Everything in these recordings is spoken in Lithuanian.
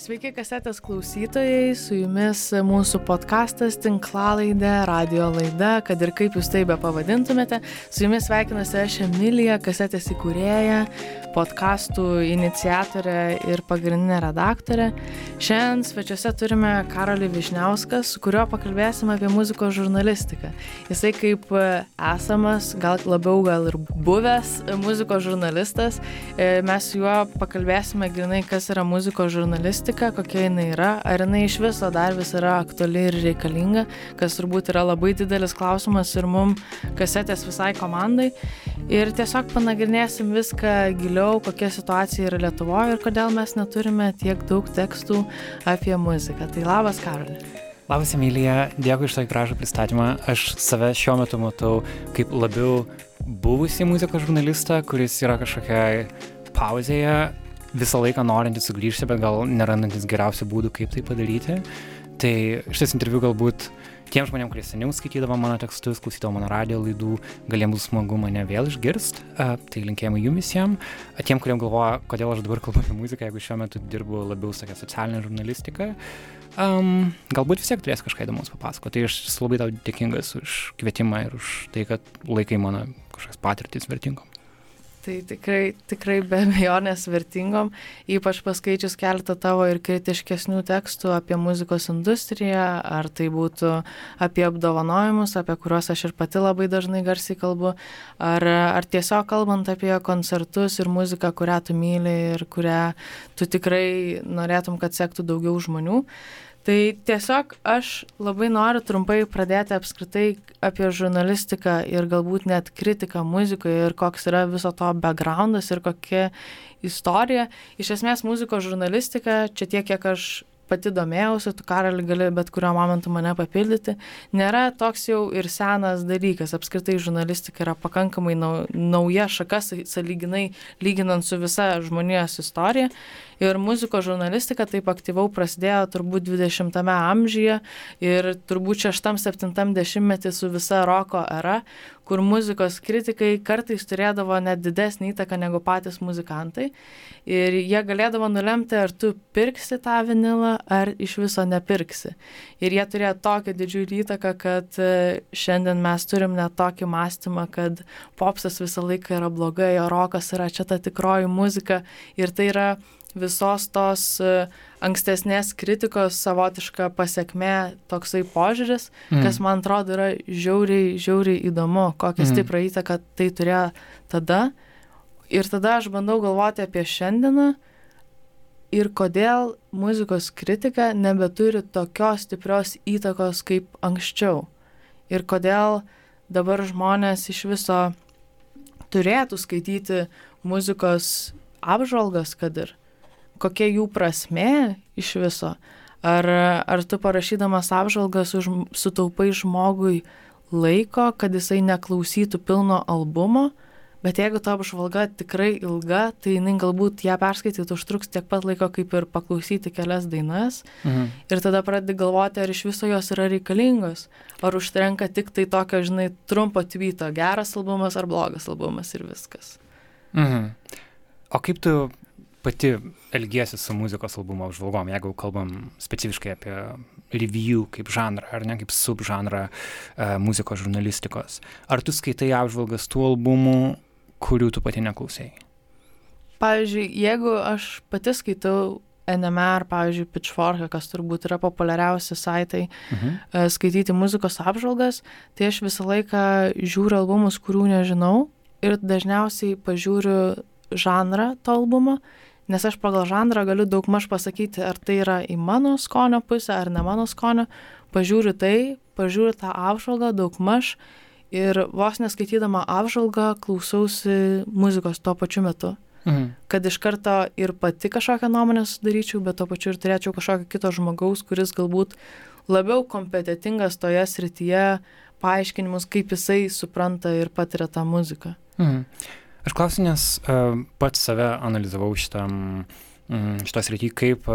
Sveiki, kasetės klausytojai, su jumis mūsų podkastas, tinklalaidė, radio laida, kad ir kaip jūs tai be pavadintumėte. Su jumis sveikinuosi aš Emilija, kasetės įkūrėja, podkastų iniciatorė ir pagrindinė redaktorė. Šiandien svečiuose turime Karolį Višniauską, su kuriuo pakalbėsime apie muzikos žurnalistiką. Jisai kaip esamas, gal labiau gal ir buvęs muzikos žurnalistas, e, mes su juo pakalbėsime grinai, kas yra muzikos žurnalistika statistika, kokia jinai yra, ar jinai iš viso dar vis yra aktuali ir reikalinga, kas turbūt yra labai didelis klausimas ir mum kasetės visai komandai. Ir tiesiog panagrinėsim viską giliau, kokia situacija yra Lietuvoje ir kodėl mes neturime tiek daug tekstų apie muziką. Tai labas, Karolė. Labas, Emilija, dėkui iš tokį gražų pristatymą. Aš save šiuo metu matau kaip labiau buvusį muzikos žurnalistą, kuris yra kažkokiai pauzėje visą laiką norintis sugrįžti, bet gal nerandantis geriausių būdų, kaip tai padaryti. Tai šitas interviu galbūt tiem žmonėm, kurie seniau skaitydavo mano tekstus, klausydavo mano radio laidų, galėjom bus smagu mane vėl išgirst, tai linkėjimai jums visiems. Tiem, kuriem galvoja, kodėl aš dabar kalbu apie muziką, jeigu šiuo metu dirbu labiau tokia socialinė žurnalistika, um, galbūt vis tiek turės kažką įdomus papasakoti. Tai aš labai tau dėkingas už kvietimą ir už tai, kad laikai mano kažkokias patirtis vertingom. Tai tikrai, tikrai be abejonės vertingom, ypač paskaičius keletą tavo ir kritiškesnių tekstų apie muzikos industriją, ar tai būtų apie apdovanojimus, apie kuriuos aš ir pati labai dažnai garsiai kalbu, ar, ar tiesiog kalbant apie koncertus ir muziką, kurią tu myli ir kurią tu tikrai norėtum, kad sektų daugiau žmonių. Tai tiesiog aš labai noriu trumpai pradėti apskritai apie žurnalistiką ir galbūt net kritiką muzikoje ir koks yra viso to backgroundas ir kokia istorija. Iš esmės muzikos žurnalistika, čia tiek, kiek aš pati domėjausi, tu karali gali bet kuriuo momentu mane papildyti, nėra toks jau ir senas dalykas. Apskritai žurnalistika yra pakankamai nauja šaka, saliginai lyginant su visa žmonijos istorija. Ir muzikos žurnalistika taip aktyviau prasidėjo turbūt 20-ame amžiuje ir turbūt 6-7 dešimtmetį su visa roko era, kur muzikos kritikai kartais turėdavo net didesnį įtaką negu patys muzikantai. Ir jie galėdavo nulemti, ar tu pirksi tą vinilą, ar iš viso nepirksi. Ir jie turėjo tokią didžiulį įtaką, kad e, šiandien mes turim net tokį mąstymą, kad popsas visą laiką yra blogai, o rokas yra čia ta tikroji muzika. Ir tai yra visos tos e, ankstesnės kritikos savotiška pasiekmė toksai požiūris, mm. kas man atrodo yra žiauriai, žiauriai įdomu, kokią mm. stiprą įtaką tai turėjo tada. Ir tada aš bandau galvoti apie šiandieną ir kodėl muzikos kritika nebeturi tokios stiprios įtakos kaip anksčiau. Ir kodėl dabar žmonės iš viso turėtų skaityti muzikos apžvalgas, kad ir kokia jų prasmė iš viso. Ar, ar tu parašydamas apžvalgas už, sutaupai žmogui laiko, kad jisai neklausytų pilno albumo, bet jeigu ta apžvalga tikrai ilga, tai jinai galbūt ją perskaityti užtruks tiek pat laiko, kaip ir paklausyti kelias dainas. Mhm. Ir tada pradedi galvoti, ar iš viso jos yra reikalingos, ar užtenka tik tai tokio, žinai, trumpo tvyto, geras albumas ar blogas albumas ir viskas. Mhm. O kaip tu pati elgiesi su muzikos albumo apžvalgom, jeigu kalbam specifiškai apie review kaip žanrą, ar ne kaip subžanrą uh, muzikos žurnalistikos. Ar tu skaitai apžvalgas tų albumų, kurių tu pati neklausai? Pavyzdžiui, jeigu aš pati skaitau NMR, pavyzdžiui, Pitchfork, kas turbūt yra populiariausi saitai mhm. Uh, skaityti muzikos apžvalgas, tai aš visą laiką žiūriu albumus, kurių nežinau ir dažniausiai pažiūriu žanrą to albumo nes aš pagal žanrą galiu daugmaž pasakyti, ar tai yra į mano skonio pusę ar ne mano skonio, pažiūriu tai, pažiūriu tą apžvalgą daugmaž ir vos neskaitydama apžvalgą klausausi muzikos tuo pačiu metu. Mhm. Kad iš karto ir pati kažkokią nuomonę sudaryčiau, bet tuo pačiu ir turėčiau kažkokio kito žmogaus, kuris galbūt labiau kompetitingas toje srityje paaiškinimus, kaip jisai supranta ir patiria tą muziką. Mhm. Aš klausiu, nes uh, pats save analizavau šitam mm, šitos rytį, kaip,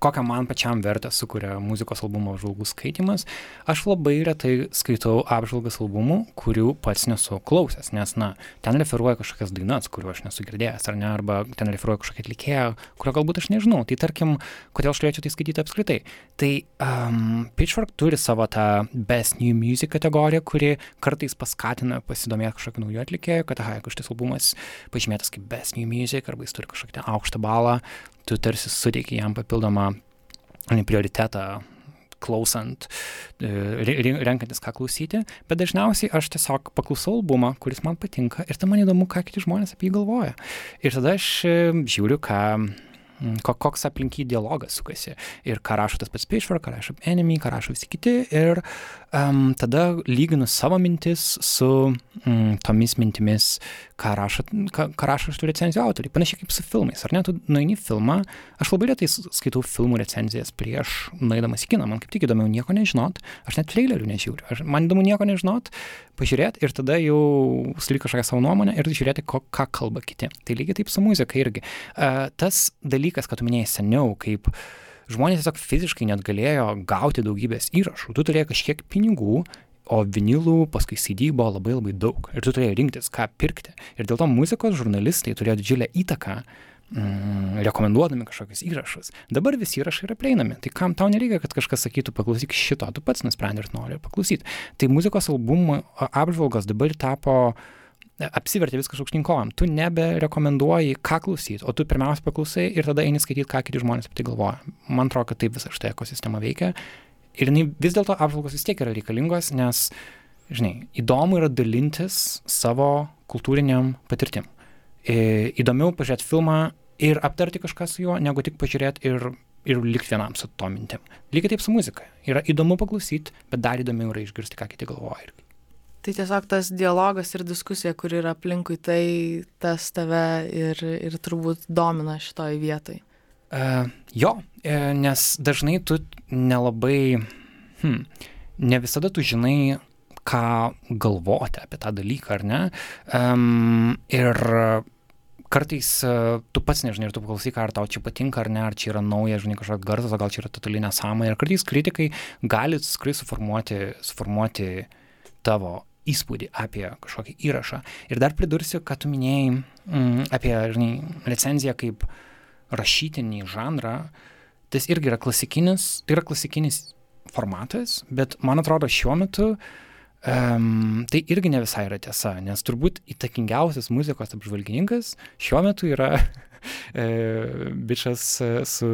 kokią man pačiam vertę sukuria muzikos albumo apžvalgų skaitimas, aš labai retai skaitau apžvalgas albumų, kurių pats nesu klausęs, nes, na, ten referuoja kažkokias dainas, kuriuo aš nesu girdėjęs, ar ne, arba ten referuoja kažkokią atlikėją, kurio galbūt aš nežinau. Tai tarkim, kodėl aš turėčiau tai skaityti apskritai. Tai um, Pitchfork turi savo tą Best New Music kategoriją, kuri kartais paskatina pasidomėti kažkokiu nauju atlikėju, kad, aha, šitas albumas pažymėtas kaip Best New Music, arba jis turi kažkokį aukštą balą, tu tarsi suteiki jam papildomą prioritetą klausant, e, renkantis ką klausyti, bet dažniausiai aš tiesiog paklausau albumą, kuris man patinka ir tada man įdomu, ką kiti žmonės apie jį galvoja. Ir tada aš e, žiūriu, ką koks aplink jį dialogas sukasi. Ir ką rašo tas pats Pitchfork, ką rašo Enemy, ką rašo visi kiti. Ir um, tada lyginu savo mintis su um, tomis mintimis, ką rašo, ką, ką rašo šitų recenzijų autoriai. Panašiai kaip su filmais. Ar ne, tu nueini filmą, aš labai retai skaitau filmų recenzijas prieš nueidamas į kiną. Man kaip tik įdomiau nieko nežinot. Aš net trailerių nežiūriu. Aš, man įdomu nieko nežinot, pažiūrėti ir tada jau sulik kažkokią savo nuomonę ir žiūrėti, ko, ką kalba kiti. Tai lygiai taip su muzika irgi. Uh, tas dalykas, kad tu minėjai seniau, kaip žmonės tiesiog fiziškai net galėjo gauti daugybės įrašų, tu turėjai kažkiek pinigų o vinilų paskui CD buvo labai labai daug ir tu turėjai rinktis, ką pirkti. Ir dėl to muzikos žurnalistai turėjo didžiulę įtaką mm, rekomenduodami kažkokius įrašus. Dabar visi įrašai yra prieinami. Tai kam tau nereikia, kad kažkas sakytų, paklausyk šito, tu pats nusprendai ir nori paklausyti. Tai muzikos albumų apžvalgos dabar tapo apsivertė viskas aukštinkojom. Tu neberekomenduoji, ką klausyti, o tu pirmiausia paklausai ir tada eini skaityti, ką kiti žmonės apie tai galvoja. Man atrodo, kad taip visa šitą ekosistemą veikia Ir vis dėlto apžvalgos vis tiek yra reikalingos, nes, žinai, įdomu yra dalintis savo kultūriniam patirtim. Įdomiau pažiūrėti filmą ir aptarti kažką su juo, negu tik pažiūrėti ir, ir likti vienam su to mintim. Lygiai taip su muzika. Yra įdomu paklausyti, bet dar įdomiau yra išgirsti, ką kiti galvoja. Irgi. Tai tiesiog tas dialogas ir diskusija, kur yra aplinkui, tai tas tave ir, ir turbūt domina šitoj vietoj. Uh, jo, uh, nes dažnai tu nelabai, hmm, ne visada tu žinai, ką galvoti apie tą dalyką, ar ne? Um, ir kartais uh, tu pats nežinai ir tu paklausai, ar tau čia patinka ar ne, ar čia yra nauja, žinai, kažkoks garsas, gal čia yra totaliai nesąmonė. Ir kartais kritikai gali skrai suformuoti, suformuoti tavo įspūdį apie kažkokį įrašą. Ir dar pridursiu, kad tu minėjai mm, apie, žinai, recenziją kaip rašytinį žanrą, tas irgi yra klasikinis, tai yra klasikinis formatas, bet man atrodo šiuo metu um, tai irgi ne visai yra tiesa, nes turbūt įtakingiausias muzikos apžvalgininkas šiuo metu yra bičias e, su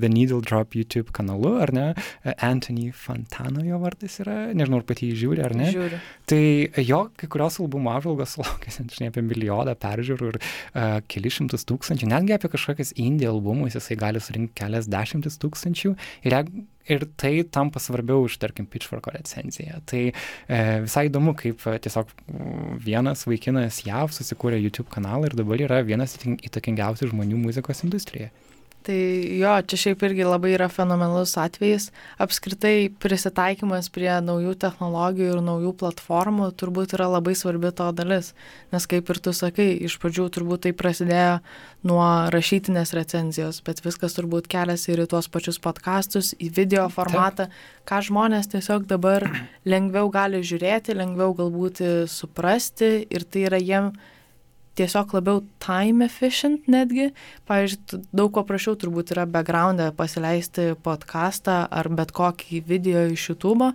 The Needle Drop YouTube kanalu, ar ne? E, Anthony Fantano jo vardas yra, nežinau, ar pati jį žiūri, ar ne? Žiūriu. Tai jo, kai kurios albumo apžvalgos sulaukia, žinai, apie milijoną peržiūrų ir uh, keli šimtus tūkstančių, netgi apie kažkokias indie albumus jisai gali surinkti kelias dešimtis tūkstančių. Ir jeigu ir tai tampa svarbiau už, tarkim, Pitchforko recenziją. Tai e, visai įdomu, kaip e, tiesiog vienas vaikinas JAV susikūrė YouTube kanalą ir dabar yra vienas įtakingiausių žmonių muzikos industrijoje. Tai jo, čia šiaip irgi labai yra fenomenalus atvejis. Apskritai prisitaikymas prie naujų technologijų ir naujų platformų turbūt yra labai svarbi to dalis. Nes kaip ir tu sakai, iš pradžių turbūt tai prasidėjo nuo rašytinės recenzijos, bet viskas turbūt keliasi ir į tuos pačius podkastus, į video formatą, ką žmonės tiesiog dabar lengviau gali žiūrėti, lengviau galbūt suprasti ir tai yra jiems tiesiog labiau time efficient netgi. Pavyzdžiui, daug paprasčiau turbūt yra background'e pasileisti podcastą ar bet kokį video iš YouTube,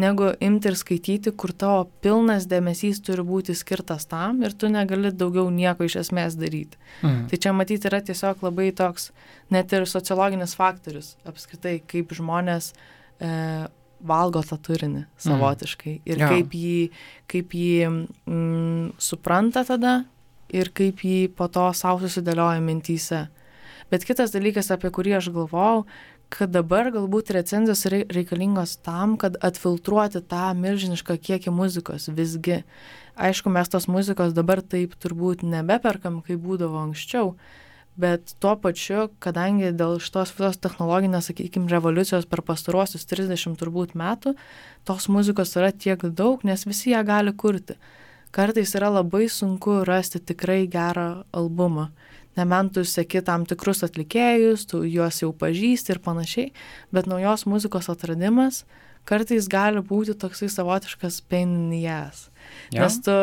negu imti ir skaityti, kur tavo pilnas dėmesys turi būti skirtas tam ir tu negali daugiau nieko iš esmės daryti. Mhm. Tai čia matyti yra tiesiog labai toks net ir sociologinis faktorius apskritai, kaip žmonės e, valgo tą turinį mhm. savotiškai mm. ir ja. kaip jį, kaip jį mm, supranta tada, ir kaip jį po to savo susidėlioja mintyse. Bet kitas dalykas, apie kurį aš galvojau, kad dabar galbūt recenzijos reikalingos tam, kad atfiltruoti tą milžinišką kiekį muzikos. Visgi, aišku, mes tos muzikos dabar taip turbūt nebeperkam, kaip būdavo anksčiau, bet tuo pačiu, kadangi dėl šitos visos technologinės, sakykime, revoliucijos per pastaruosius 30 turbūt metų, tos muzikos yra tiek daug, nes visi ją gali kurti kartais yra labai sunku rasti tikrai gerą albumą. nebent tu seki tam tikrus atlikėjus, tu juos jau pažįsti ir panašiai, bet naujos muzikos atradimas kartais gali būti toksai savotiškas painijas. Ja. Nes tu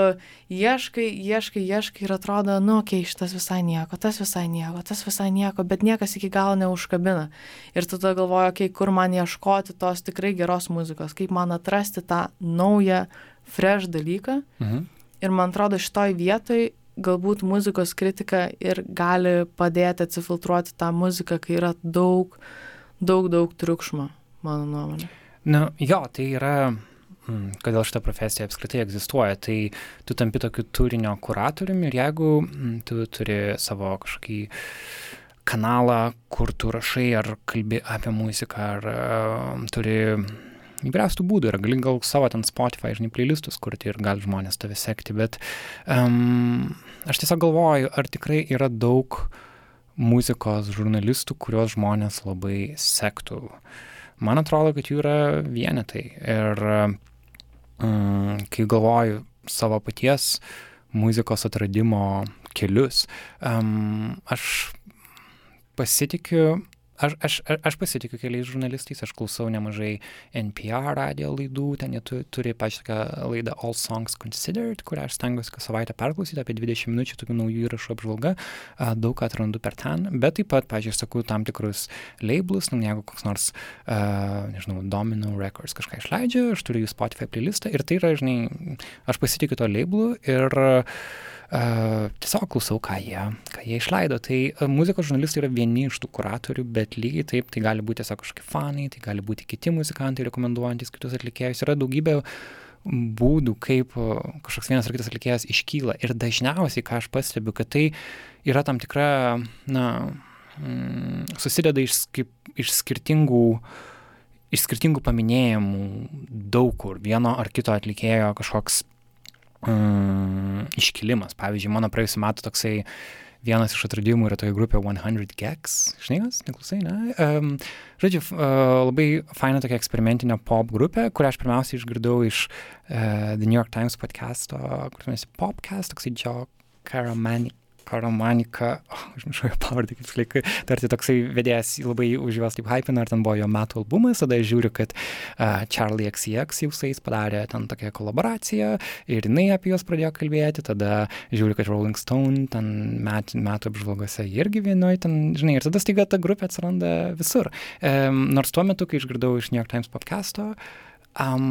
ieškai, ieškai, ieškai ir atrodo, nu, okei, okay, šitas visai nieko, tas visai nieko, tas visai nieko, bet niekas iki galo neužkabina. Ir tu tada galvoji, okei, okay, kur man ieškoti tos tikrai geros muzikos, kaip man atrasti tą naują, fresh dalyką. Mhm. Ir man atrodo, šitoj vietoj galbūt muzikos kritika ir gali padėti atsifiltruoti tą muziką, kai yra daug, daug, daug triukšmo, mano nuomonė. Na, jo, tai yra, mm, kodėl šita profesija apskritai egzistuoja, tai tu tampi tokiu turinio kuratoriumi ir jeigu mm, tu turi savo kažkokį kanalą, kur tu rašai ar kalbi apie muziką, ar uh, turi įvairiausių būdų yra, gali gal savo ten Spotify, žinai, playlistus kurti ir gali žmonės tave sekti, bet um, aš tiesiog galvoju, ar tikrai yra daug muzikos žurnalistų, kuriuos žmonės labai sektų. Man atrodo, kad jų yra vienetai. Ir um, kai galvoju savo paties muzikos atradimo kelius, um, aš pasitikiu aš, aš, aš pasitikiu keliais žurnalistais, aš klausau nemažai NPR radio laidų, ten jie tu, turi pačią tokią laidą All Songs Considered, kurią aš stengiuosi kas savaitę perklausyti, apie 20 minučių tokių naujų įrašų apžvalga, daug atrandu per ten, bet taip pat, pažiūrėjau, sakau tam tikrus labelus, nu, jeigu koks nors, uh, nežinau, Domino Records kažką išleidžia, aš turiu jų Spotify playlistą ir tai yra, žinai, aš pasitikiu to labelu ir Uh, tiesiog klausau, ką jie, ką jie išleido. Tai uh, muzikos žurnalistai yra vieni iš tų kuratorių, bet lygiai taip, tai gali būti tiesiog kažkokie fanai, tai gali būti kiti muzikantai rekomenduojantis kitus atlikėjus. Yra daugybė būdų, kaip kažkoks vienas ar kitas atlikėjas iškyla. Ir dažniausiai, ką aš pastebiu, kad tai yra tam tikra, na, mm, susideda iš, kaip, iš skirtingų iš skirtingų paminėjimų daug kur vieno ar kito atlikėjo kažkoks mm, iškilimas. Pavyzdžiui, mano praėjusiu metu toksai vienas iš atradimų yra tokia grupė 100 Gags, žinai, kas, neklausai, ne? Um, žodžiu, uh, labai faina tokia eksperimentinė pop grupė, kurią aš pirmiausia išgirdau iš uh, The New York Times podcast'o, kuris vadinasi Popcast, toksai Joe Caramanic Karamanika, oh, užmiršau jo pavardę, kaip slikai, tarsi toksai vedėjas labai už juos taip hypina, ar ten buvo jo metų albumas, tada žiūriu, kad uh, Charlie XCX jau jais padarė ten tokią kolaboraciją ir jinai apie juos pradėjo kalbėti, tada žiūriu, kad Rolling Stone ten met, metų apžvalgose irgi vienoj ten, žinai, ir tada staiga ta grupė atsiranda visur. Um, nors tuo metu, kai išgirdau iš New York Times podcast'o, uh, Um,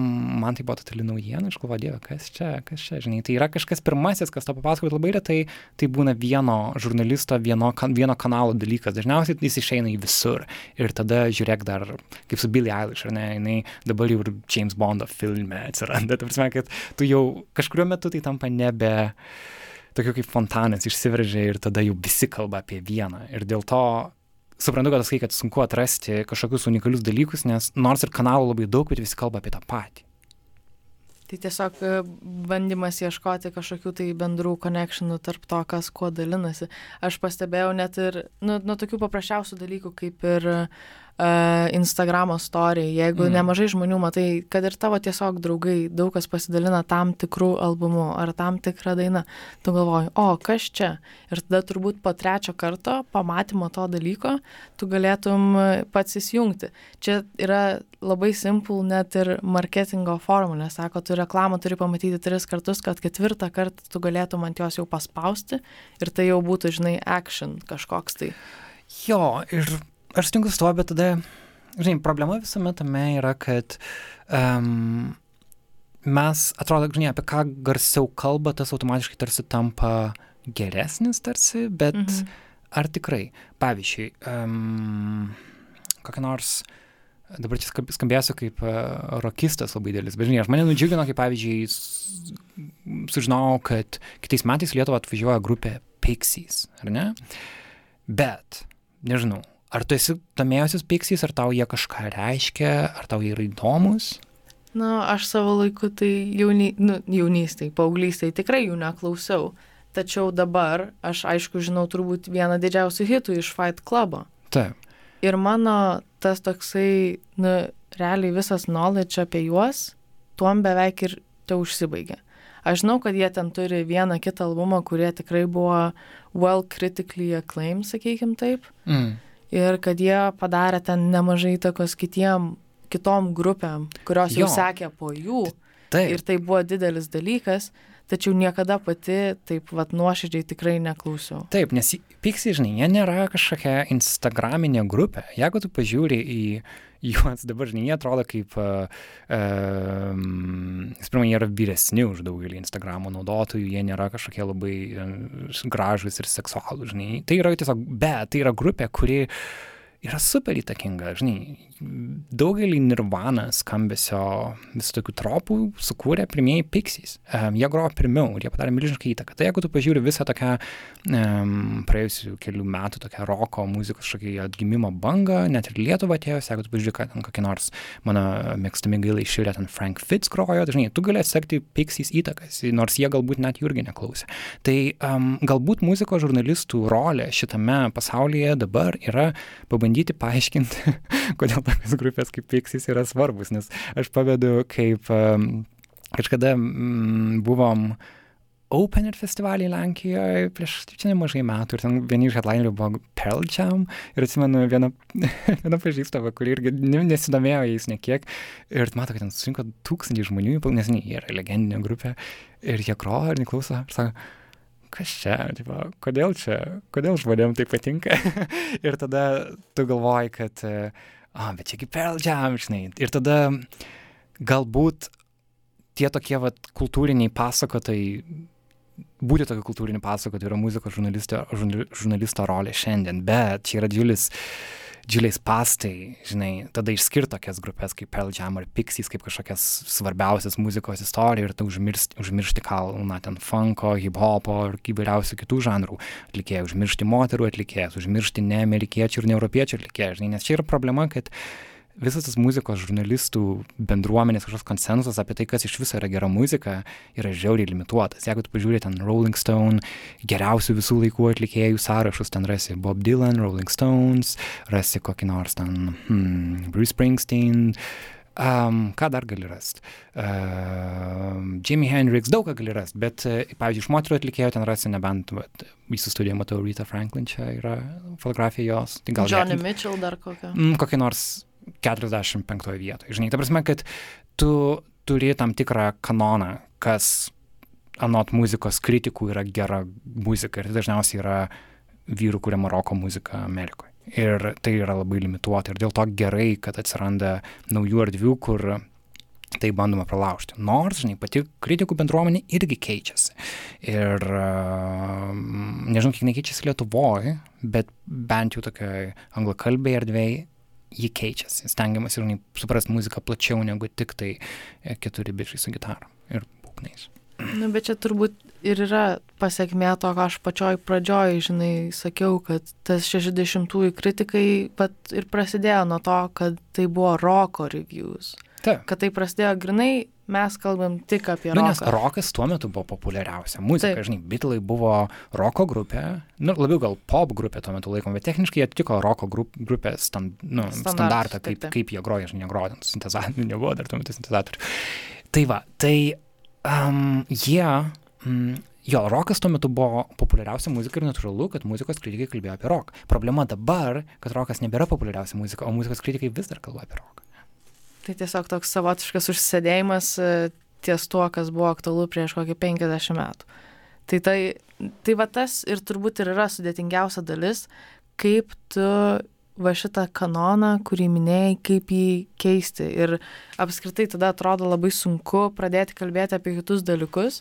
man tai buvo totali naujiena, aš galvoju, dieve, kas čia, kas čia, žinai, tai yra kažkas pirmasis, kas to papasakoja labai retai, tai būna vieno žurnalisto, vieno, vieno kanalo dalykas, dažniausiai jis išeina į visur. Ir tada žiūrėk dar, kaip su Billie Eilish, ar ne, jinai dabar jau ir James Bondo filme atsiranda, tai prasme, kad tu jau kažkuriuo metu tai tampa nebe tokiu kaip fontanas išsiveržia ir tada jau visi kalba apie vieną. Ir dėl to suprantu, kad sakai, kad sunku atrasti kažkokius unikalius dalykus, nes nors ir kanalų labai daug, bet visi kalba apie tą patį. Tai tiesiog e, bandymas ieškoti kažkokių tai bendrų konekšinų tarp to, kas kuo dalinasi. Aš pastebėjau net ir, nu, nuo tokių paprasčiausių dalykų, kaip ir uh, Instagramo story, jeigu mm. nemažai žmonių matai, kad ir tavo tiesiog draugai, daug kas pasidalina tam tikrų albumų ar tam tikrą dainą, tu galvoji, o kas čia? Ir tada turbūt po trečio karto pamatymo to dalyko tu galėtum pats įsijungti. Čia yra labai simple net ir marketingo formulė, sako, tu reklamą turi pamatyti tris kartus, kad ketvirtą kartą tu galėtum ant jos jau paspausti ir tai jau būtų, žinai, action kažkoks tai. Jo, ir aš sutinku su tuo, bet tada, žinai, problema visame tame yra, kad um, mes, atrodo, žinai, apie ką garsiau kalba, tas automatiškai tarsi tampa geresnis tarsi, bet mhm. ar tikrai, pavyzdžiui, um, kokia nors, dabar čia skambėsiu kaip uh, rokistas labai dėlis, bet žinai, aš mane nudžiugino, kaip pavyzdžiui, sužinojau, kad kitais metais Lietuvą atvažiuoja grupė Pixies, ar ne? Bet, nežinau, Ar tu esi domėjusis Pixies, ar tau jie kažką reiškia, ar tau jie yra įdomus? Na, aš savo laiku tai jauni, nu, jaunystėje, paauglystėje tikrai jų neklausiau. Tačiau dabar aš aišku žinau turbūt vieną didžiausių hitų iš Fight Clubo. Taip. Ir mano tas toksai, nu, realiai visas knowledge apie juos, tuom beveik ir te užsibaigė. Aš žinau, kad jie ten turi vieną kitą albumą, kurie tikrai buvo well critically acclaimed, sakykim taip. Mm. Ir kad jie padarė ten nemažai įtakos kitiem, kitom grupėm, kurios jau Jo. sekė po jų. Taip. Ir tai buvo didelis dalykas, tačiau niekada pati taip vat nuoširdžiai tikrai neklausiau. Taip, nes Pixie, žinai, jie nėra kažkokia instagraminė grupė. Jeigu tu pažiūri į juos dabar, žinai, jie atrodo kaip, uh, um, pirmą, jie yra vyresni už daugelį Instagramo naudotojų, jie nėra kažkokie labai uh, gražus ir seksualūs, žinai. Tai yra tiesiog, bet tai yra grupė, kuri yra super įtakinga, žinai, daugelį nirvana skambesio visų tokių tropų sukūrė pirmieji Pixies. Um, jie grojo pirmiau ir jie padarė milžinišką įtaką. Tai jeigu tu pažiūri visą tokią um, praėjusių kelių metų tokią roko muzikos šokį atgimimo bangą, net ir Lietuvą atėjus, jeigu tu pažiūri, kad ten kokį nors mano mėgstami gailai išėlė ten Frank Fitz grojo, dažnai tu gali atsekti Pixies įtakas, nors jie galbūt net jų irgi neklausė. Tai um, galbūt muzikos žurnalistų rolė šitame pasaulyje dabar yra pabandyti paaiškinti, kodėl tokios grupės kaip Pixies yra svarbus, nes aš pavedu, kaip kažkada mm, buvom Opener festivalį Lenkijoje prieš čia nemažai metų ir ten vieni iš headlinerių buvo Pearl Jam ir atsimenu vieną, vieną pažįstamą, kuri irgi ne- nesidomėjo jais nekiek ir mato, kad ten surinko tūkstantį žmonių, nes ne, jie yra legendinė grupė ir jie groja ir neklauso ir sako, kas čia, tipo, kodėl čia, kodėl žmonėm tai patinka. ir tada tu galvoji, kad, a, bet čiagi Pearl Jam, žinai. Ir tada galbūt tie tokie vat, kultūriniai pasakotojai, būti tokiu kultūriniu pasakotoju yra muzikos žurnalisto, žurnali- žurnalisto rolė šiandien, bet čia yra didžiulis didžiuliais pastai, žinai, tada išskirti tokias grupės kaip Pearl Jam ar Pixies kaip kažkokias svarbiausias muzikos istorijų ir tu užmiršti, užmiršti kalną ten funko, hip-hopo ir įvairiausių kitų žanrų. Atlikėjų, užmiršti moterų atlikėjus, užmiršti ne amerikiečių ir ne europiečių atlikėjus, žinai, nes čia yra problema, kad visas tas muzikos žurnalistų bendruomenės kažkoks konsensusas apie tai, kas iš viso yra gera muzika, yra žiauriai limituotas. Jeigu tu pažiūrė ten Rolling Stone, geriausių visų laikų atlikėjų sąrašus, ten rasi Bob Dylan, Rolling Stones, rasi kokį nors ten hmm, Bruce Springsteen. Um, ką dar gali rasti? Um, Jimi Hendrix, daug ką gali rasti, bet, uh, pavyzdžiui, iš moterų atlikėjų ten rasi nebent, vat, jūsų studijoje matau Rita Franklin, čia yra fotografija jos. Tai gal Johnny Mitchell dar kokią. mm, kokį nors 45 vietoje. Žinai, ta prasme, kad tu turi tam tikrą kanoną, kas anot muzikos kritikų yra gera muzika ir tai dažniausiai yra vyrų kuriama roko muzika Amerikoje. Ir tai yra labai limituota ir dėl to gerai, kad atsiranda naujų erdvių, kur tai bandoma pralaužti. Nors, žinai, pati kritikų bendruomenė irgi keičiasi. Ir uh, nežinau, kiek nekeičiasi Lietuvoje, bet bent jau tokioje anglakalbėje erdvėje ji keičiasi. Stengiamas ir suprasti muziką plačiau negu tik tai e, keturi bičiai su gitara ir būgnais. Nu, bet čia turbūt ir yra pasiekmė to, ką aš pačioj pradžioj, žinai, sakiau, kad tas 60-ųjų kritikai pat ir prasidėjo nuo to, kad tai buvo roko reviews. Taip. Kad tai prasidėjo grinai, mes kalbam tik apie Nu, nes roką. rokas tuo metu buvo populiariausia muzika. Taip. Taip. Žinai, Beatlai buvo roko grupė, nu, labiau gal pop grupė tuo metu laikom, bet techniškai jie atitiko roko grup, grupės stand, nu, Standartus, standartą, taip, kaip, taip. kaip jie groja, žinai, negroja, ten sintezatorių nebuvo dar tuo metu sintezatorių. Tai va, tai um, jie, mm, jo, rokas tuo metu buvo populiariausia muzika ir natūralu, kad muzikos kritikai kalbėjo apie roką. Problema dabar, kad rokas nebėra populiariausia muzika, o muzikos kritikai vis dar kalba apie roką. Tai tiesiog toks savotiškas užsėdėjimas e, ties tuo, kas buvo aktualu prieš kokį 50 metų. Tai tai, tai va tas ir turbūt ir yra sudėtingiausia dalis, kaip tu va šitą kanoną, kurį minėjai, kaip jį keisti. Ir apskritai tada atrodo labai sunku pradėti kalbėti apie kitus dalykus,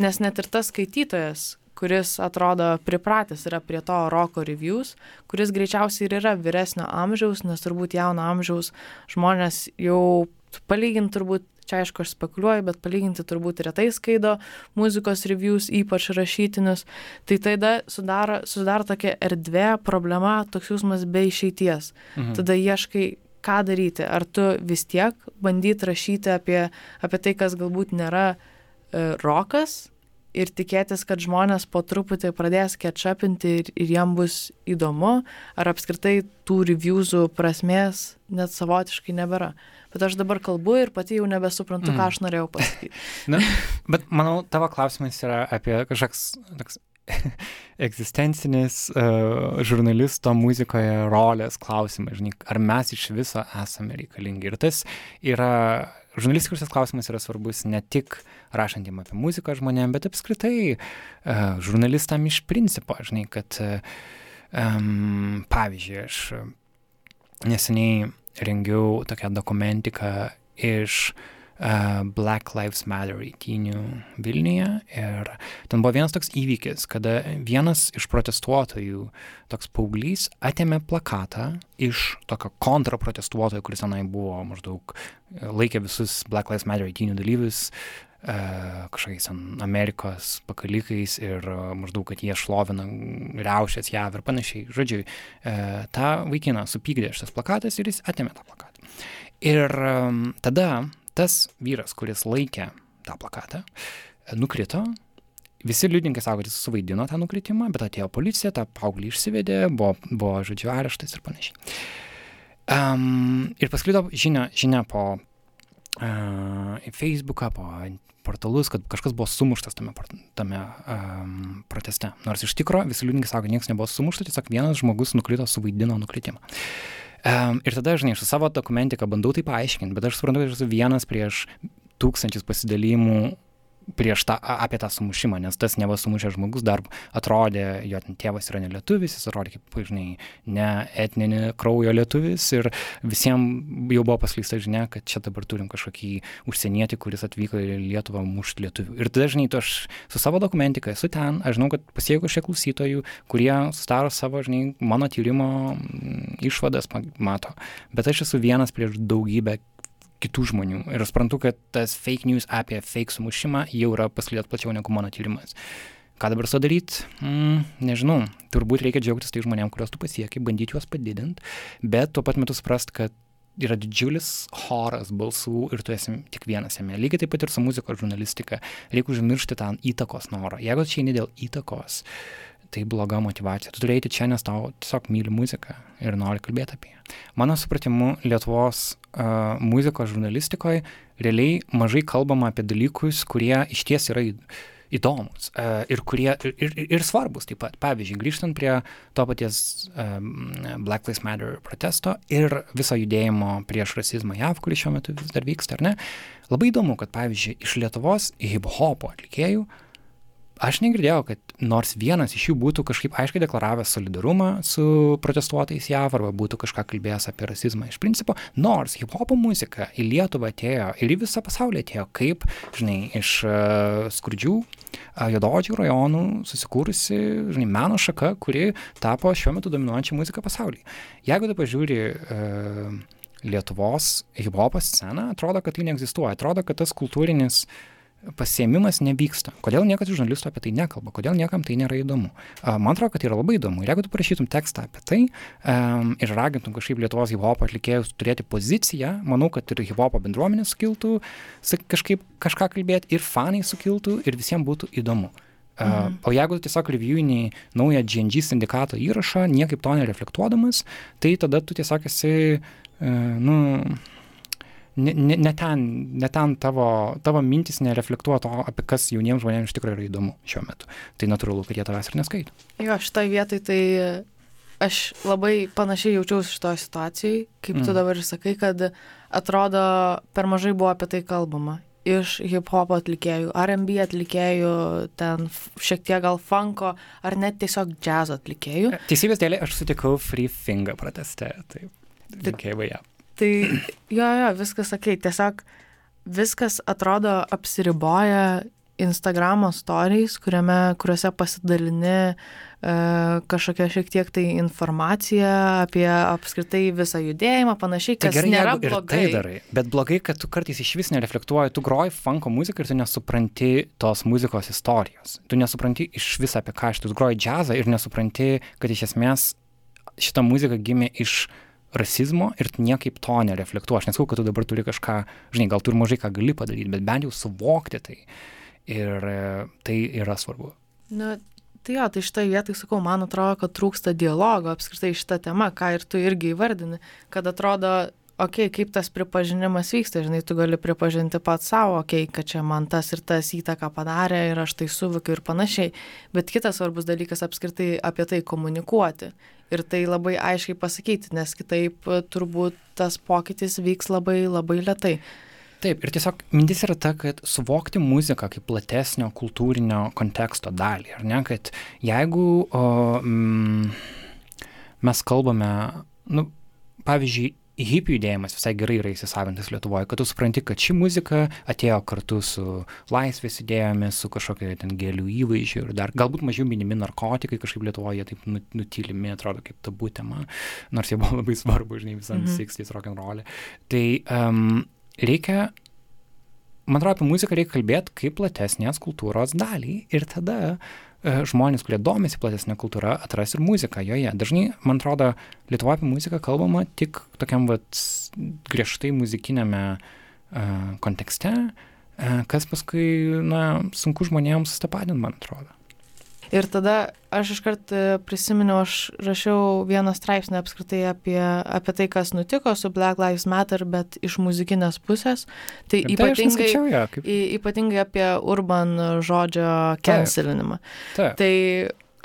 nes net ir tas skaitytojas, kuris atrodo pripratęs yra prie to roko reviews, kuris greičiausiai ir yra vyresnio amžiaus, nes turbūt jauno amžiaus žmonės jau palyginti turbūt, čia aišku aš spekuliuoju, bet palyginti turbūt retai skaido muzikos reviews, ypač rašytinius, tai tada sudaro, sudaro tokia erdvė, problema, toks jausmas be išeities. Mhm. Tada ieškai, ką daryti. Ar tu vis tiek bandyti rašyti apie, apie tai, kas galbūt nėra e, rokas, ir tikėtis, kad žmonės po truputį pradės ketšapinti ir, ir jam bus įdomu, ar apskritai tų reviewsų prasmės net savotiškai nebėra. Bet aš dabar kalbu ir pati jau nebesuprantu, mm. ką aš norėjau pasakyti. Na, bet manau, tavo klausimas yra apie kažkoks toks egzistencinis uh, žurnalisto muzikoje rolės klausimas, žinai, ar mes iš viso esame reikalingi. Ir tas yra žurnalistikos klausimas yra svarbus ne tik rašantiem apie muziką žmonėm, bet apskritai uh, žurnalistam iš principo, žinai, kad um, pavyzdžiui, aš neseniai rengiau tokią dokumentiką iš uh, Black Lives Matter įtynių Vilniuje ir ten buvo vienas toks įvykis, kada vienas iš protestuotojų, toks paauglys, atėmė plakatą iš tokio kontraprotestuotojo, kuris tenai buvo maždaug laikė visus Black Lives Matter įtynių dalyvius kažkokiais Amerikos pakalikais ir maždaug, kad jie šlovina riaušės JAV ir panašiai. Žodžiu, tą vaikiną supykdė šitas plakatas ir jis atėmė tą plakatą. Ir tada tas vyras, kuris laikė tą plakatą, nukrito. Visi liudininkai sako, kad jis suvaidino tą nukritimą, bet atėjo policija, tą paauglį išsivedė, buvo, buvo žodžiu, areštas ir panašiai. Um, ir pasklido žinia, žinia po uh, Facebooką, po portalus, kad kažkas buvo sumuštas tame, tame um, proteste. Nors iš tikro visi liudininkai sako, niekas nebuvo sumuštas, tiesiog vienas žmogus nukrito, suvaidino nukritimą. Um, ir tada, žinai, aš su savo dokumentiką bandau tai paaiškinti, bet aš suprantu, kad esu vienas prieš tūkstančius pasidalymų prieš tą, apie tą sumušimą, nes tas neva sumušęs žmogus dar atrodė, jo tėvas yra ne lietuvis, jis atrodė kaip, žinai, ne etninį kraujo lietuvis ir visiems jau buvo paslysta žinia, kad čia dabar turim kažkokį užsienietį, kuris atvyko į Lietuvą mušti lietuvių. Ir dažnai tu aš su savo dokumentika esu ten, aš žinau, kad pasiekiau šiek klausytojų, kurie sudaro savo, žinai, mano tyrimo išvadas mato, bet aš esu vienas prieš daugybę kitų žmonių. Ir aš suprantu, kad tas fake news apie fake sumušimą jau yra paskleidęs plačiau negu mano tyrimas. Ką dabar su daryti? Mm, nežinau. Turbūt reikia džiaugtis tai žmonėm, kuriuos tu pasiekai, bandyti juos padidinti, bet tuo pat metu suprast, kad yra didžiulis choras balsų ir tu esi tik vienas jame. Lygiai taip pat ir su muzikos žurnalistika. Reikia užmiršti tą įtakos norą. Jeigu čia ne dėl įtakos, tai bloga motivacija. Tu turi eiti čia, nes tau tiesiog myli muziką ir nori kalbėti apie ją. Mano supratimu, Lietuvos uh, muzikos žurnalistikoje realiai mažai kalbama apie dalykus, kurie iš ties yra įdomus uh, ir kurie ir, ir, ir svarbus taip pat. Pavyzdžiui, grįžtant prie to paties um, Black Lives Matter protesto ir viso judėjimo prieš rasizmą JAV, kuris šiuo metu vis dar vyksta, ar ne? Labai įdomu, kad pavyzdžiui, iš Lietuvos hip-hopo atlikėjų uh, aš negirdėjau, kad nors vienas iš jų būtų kažkaip aiškiai deklaravęs solidarumą su protestuotojais JAV arba būtų kažką kalbėjęs apie rasizmą iš principo, nors hip-hopo muzika į Lietuvą atėjo ir į visą pasaulį atėjo kaip, žinai, iš uh, skurdžių uh, jododžių rajonų susikūrusi, žinai, meno šaka, kuri tapo šiuo metu dominuojančia muzika pasaulyje. Jeigu tu pažiūri uh, Lietuvos hip-hopo sceną, atrodo, kad tai neegzistuoja, atrodo, kad tas kultūrinis uh, pasiėmimas nevyksta. Kodėl niekas iš žurnalistų apie tai nekalba, kodėl niekam tai nėra įdomu. Man atrodo, kad tai yra labai įdomu. Ir jeigu tu parašytum tekstą apie tai um, ir ragintum kažkaip Lietuvos hip-hop atlikėjus turėti poziciją, manau, kad ir hip-hop bendruomenė sukiltų, kažkaip kažką kalbėti, ir fanai sukiltų, ir visiems būtų įdomu. Mhm. O jeigu tiesiog reviewini naują GNG sindikato įrašą, niekaip to nereflektuodamas, tai tada tu tiesiog esi, uh, nu, ne, ne, ne ten, ne ten tavo, tavo mintis nereflektuoja to, apie kas jauniems žmonėms iš tikrųjų yra įdomu šiuo metu. Tai natūralu, kad jie tavęs ir neskaito. Jo, šitoje vietoje tai aš labai panašiai jaučiausi šitoje situacijoje, kaip mm. tu dabar sakai, kad atrodo per mažai buvo apie tai kalbama. Iš hip-hop atlikėjų, RB atlikėjų, ten šiek tiek gal funko, ar net tiesiog jazz atlikėjų. Teisybės dėlė aš sutikau Free Finger proteste. Taip, linkėjimai ją. Tai jo, jo, viskas sakei, tiesiog viskas atrodo apsiriboja Instagramo stories, kuriame, kuriuose pasidalini e, kažkokią šiek tiek tai informaciją apie apskritai visą judėjimą, panašiai, tai kas tai gerai, nėra blogai. Tai darai, bet blogai, kad tu kartais iš vis nereflektuoji, tu groji funko muziką ir tu nesupranti tos muzikos istorijos. Tu nesupranti iš vis apie ką, tu groji džiazą ir nesupranti, kad iš esmės šita muzika gimė iš rasizmo ir tu niekaip to nereflektuoji. Aš nesakau, kad tu dabar turi kažką, žinai, gal tu ir mažai ką gali padaryti, bet bent jau suvokti tai. Ir e, tai yra svarbu. Nu, tai jo, tai šitą vietą, sakau, man atrodo, kad trūksta dialogo apskritai šitą temą, ką ir tu irgi įvardini, kad atrodo, okei, okay, kaip tas pripažinimas vyksta, žinai, tu gali pripažinti pats savo, okei, okay, kad čia man tas ir tas įtaką padarė ir aš tai suvokiu ir panašiai, bet kitas svarbus dalykas apskritai apie tai komunikuoti ir tai labai aiškiai pasakyti, nes kitaip turbūt tas pokytis vyks labai labai lietai. Taip, ir tiesiog mintis yra ta, kad suvokti muziką kaip platesnio kultūrinio konteksto dalį, ar ne, kad jeigu o, mm, mes kalbame, nu, pavyzdžiui, hipių judėjimas visai gerai yra įsisavintas Lietuvoje, kad tu supranti, kad ši muzika atėjo kartu su laisvės idėjomis, su kažkokia ten gėlių įvaizdžiu ir dar galbūt mažiau minimi narkotikai, kažkaip Lietuvoje taip nu, nutylimi, atrodo kaip tabu tema, nors jie buvo labai svarbu, žinai, visam. 60s rock and roll. Tai um, reikia man atrodo, apie muziką reikia kalbėti kaip platesnės kultūros dalį ir tada e, žmonės, kurie domisi platesnė kultūra, atras ir muziką joje. Dažnai, man atrodo, Lietuvoje apie muziką kalbama tik tokiam vat, griežtai muzikinėme uh, kontekste, uh, kas paskui, na, sunku žmonėms sustapatinti, man atrodo. Ir tada aš iškart e, prisiminiau, aš rašiau vieną straipsnį apskritai apie, apie tai, kas nutiko su Black Lives Matter, bet iš muzikinės pusės. Tai Ir ypatingai, tai ja, kaip... ypatingai apie urban žodžio cancelinimą. Taip. Tai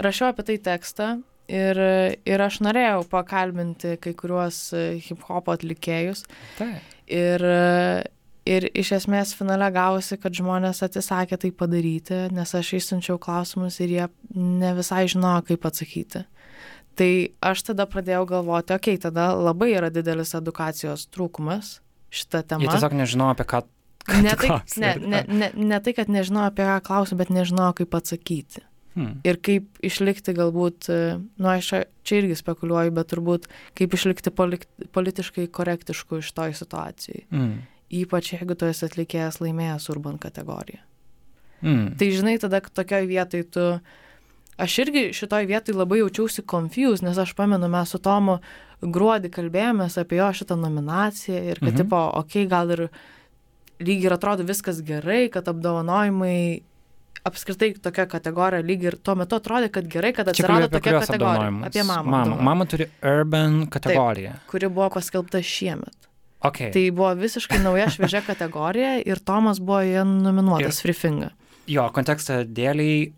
rašiau apie tai tekstą ir, ir aš norėjau pakalbinti kai kuriuos hip hop atlikėjus. Taip. Ir, ir iš esmės finale gavosi, kad žmonės atsisakė tai padaryti, nes aš išsiunčiau klausimus ir jie ne visai žinojo, kaip atsakyti. Tai aš tada pradėjau galvoti, okei, okay, tada labai yra didelis edukacijos trūkumas šitą temą. Jie tiesiog nežino apie ką. Ne tai, ne, ne, ne, ne tai, kad nežinau apie ką klausiu, bet nežinau, kaip atsakyti. Hmm. Ir kaip išlikti galbūt, nu aš čia, čia irgi spekuliuoju, bet turbūt kaip išlikti polik, politiškai korektišku iš toj situacijai. Hmm ypač jeigu tu esi atlikėjas laimėjęs urban kategoriją. Mm. Tai žinai, tada tokioj vietoj tu, aš irgi šitoj vietoj labai jaučiausi confused, nes aš pamenu, mes su Tomu gruodį kalbėjomės apie jo šitą nominaciją ir kad, mm -hmm. tipo, okei, okay, gal ir lyg ir atrodo viskas gerai, kad apdovanojimai apskritai tokia kategorija lyg ir tuo metu atrodė, kad gerai, kad atsirado tokia kategorija. Apie mamą. Mama, mama turi urban kategoriją. Taip, kuri buvo paskelbta šiemet. Okay. Tai buvo visiškai nauja šviežia kategorija ir Tomas buvo joje nominuotas ir, Frifinga. Jo, kontekstą dėliai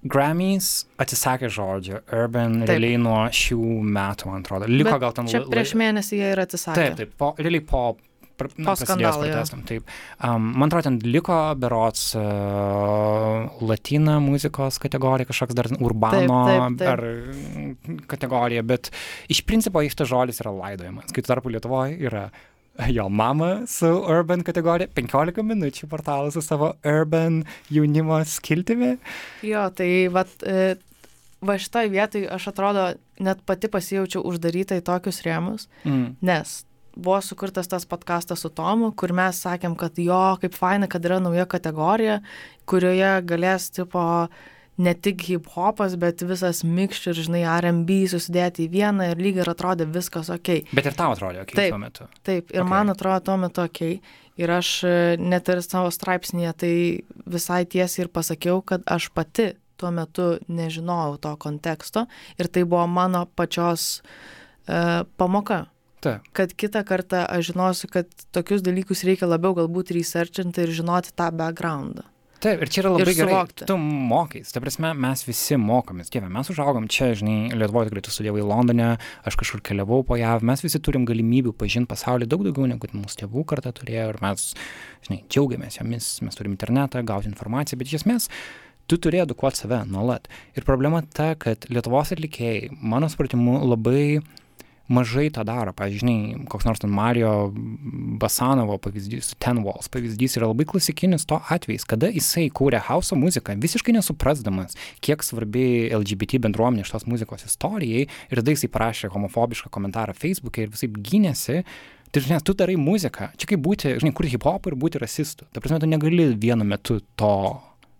Grammys atsisakė žodžio Urban taip. realiai nuo šių metų, man atrodo. Liko Bet gal tam laiką. Prieš mėnesį jie ir atsisakė. Taip, taip, po, realiai po po skandalo. Taip. Um, man atrodo, ten liko berots uh, latina muzikos kategorija, kažkoks dar urbano taip, taip, taip. ar kategorija, bet iš principo iš tas žodis yra laidojamas. Kai tarpu Lietuvoje yra jo mamą su Urban kategorija, 15 minučių portalas su savo Urban jaunimo skiltimi. Jo, tai vat, e, va šitoj vietoj aš atrodo net pati pasijaučiau uždaryta į tokius rėmus, mm. nes buvo sukurtas tas podkastas su Tomu, kur mes sakėm, kad jo, kaip faina, kad yra nauja kategorija, kurioje galės tipo ne tik hip hopas, bet visas mikščių ir, žinai, RB susidėti į vieną ir lyg ir atrodė viskas ok. Bet ir tau atrodė ok taip, tuo metu. Taip, ir okay. man atrodo tuo metu ok. Ir aš e, net ir savo straipsnėje tai visai tiesiai ir pasakiau, kad aš pati tuo metu nežinojau to konteksto ir tai buvo mano pačios uh, pamoka. Taip. Kad kitą kartą aš žinosiu, kad tokius dalykus reikia labiau galbūt researchinti ir žinoti tą backgroundą. Taip, ir čia yra labai gerai. Tu mokais, ta prasme, mes visi mokomės. Dieve, mes užaugom čia, žinai, Lietuvoje tikrai tu studijavai Londone, aš kažkur keliavau po JAV, mes visi turim galimybių pažinti pasaulį daug daugiau negu mūsų tėvų kartą turėjo ir mes, žinai, džiaugiamės jomis, mes turim internetą, gauti informaciją, bet iš esmės tu turi edukuoti save nuolat. Ir problema ta, kad Lietuvos atlikėjai, mano supratimu, labai mažai tą daro. Pavyzdžiui, koks nors ten Mario Basanovo pavyzdys, Ten Walls pavyzdys yra labai klasikinis to atvejs, kada jisai kūrė house muziką, visiškai nesuprasdamas, kiek svarbi LGBT bendruomenė šitos muzikos istorijai ir tada jisai parašė homofobišką komentarą Facebook'e ir visai gynėsi. Tai žinai, tu darai muziką. Čia kaip būti, žinai, kurti hip hopą ir būti rasistu. Ta prasme, tu negali vienu metu to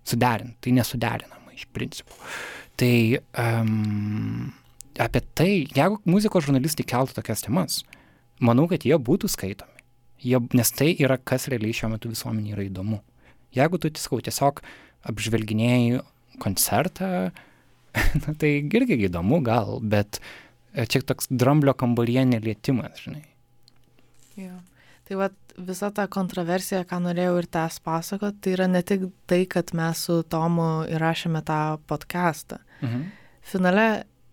suderinti. Tai nesuderinama iš principų. Tai um, apie tai, jeigu muzikos žurnalistai keltų tokias temas, manau, kad jie būtų skaitomi. Jie, nes tai yra, kas realiai šiuo metu visuomenė yra įdomu. Jeigu tu, sakau, tiesiog apžvelginėjai koncertą, na, tai irgi įdomu gal, bet e, čia toks dramblio kambaryje nelietimas, žinai. Jo. Tai va visa ta kontroversija, ką norėjau ir tęs pasakot, tai yra ne tik tai, kad mes su Tomu įrašėme tą podcastą. Mhm. Finale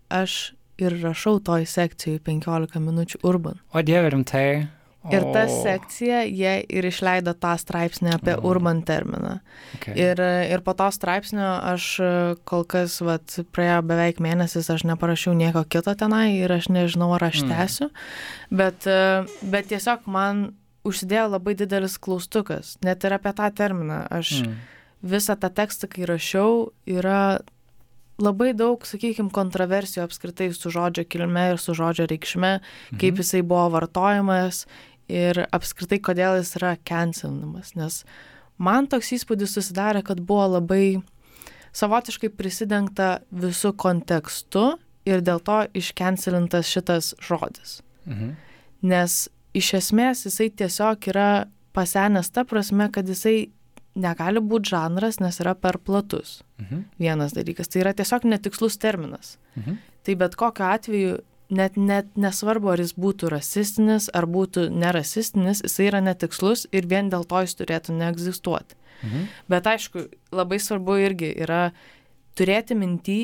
aš ir rašau toj sekcijai 15 minučių urban. O dieve rimtai. Ir ta sekcija, jie ir išleido tą straipsnį apie oh. urban terminą. Okay. Ir, ir po to straipsnio aš kol kas, vat, praėjo beveik mėnesis, aš neparašiau nieko kito tenai ir aš nežinau, ar aš mm. tęsiu. Bet, bet tiesiog man užsidėjo labai didelis klaustukas, net ir apie tą terminą. Aš mm. visą tą tekstą, kai rašiau, yra labai daug, sakykime, kontroversijų apskritai su žodžio kilme ir su žodžio reikšme, mhm. kaip jisai buvo vartojamas ir apskritai kodėl jis yra cancelinamas. Nes man toks įspūdis susidarė, kad buvo labai savotiškai prisidengta visų kontekstu ir dėl to išcancelintas šitas žodis. Mhm. Nes iš esmės jisai tiesiog yra pasenęs ta prasme, kad jisai negali būti žanras, nes yra per platus. Mhm. Vienas dalykas. Tai yra tiesiog netikslus terminas. Mhm. Tai bet kokiu atveju, net, net nesvarbu, ar jis būtų rasistinis, ar būtų nerasistinis, jisai yra netikslus ir vien dėl to jis turėtų neegzistuoti. Mhm. Bet aišku, labai svarbu irgi yra turėti mintį,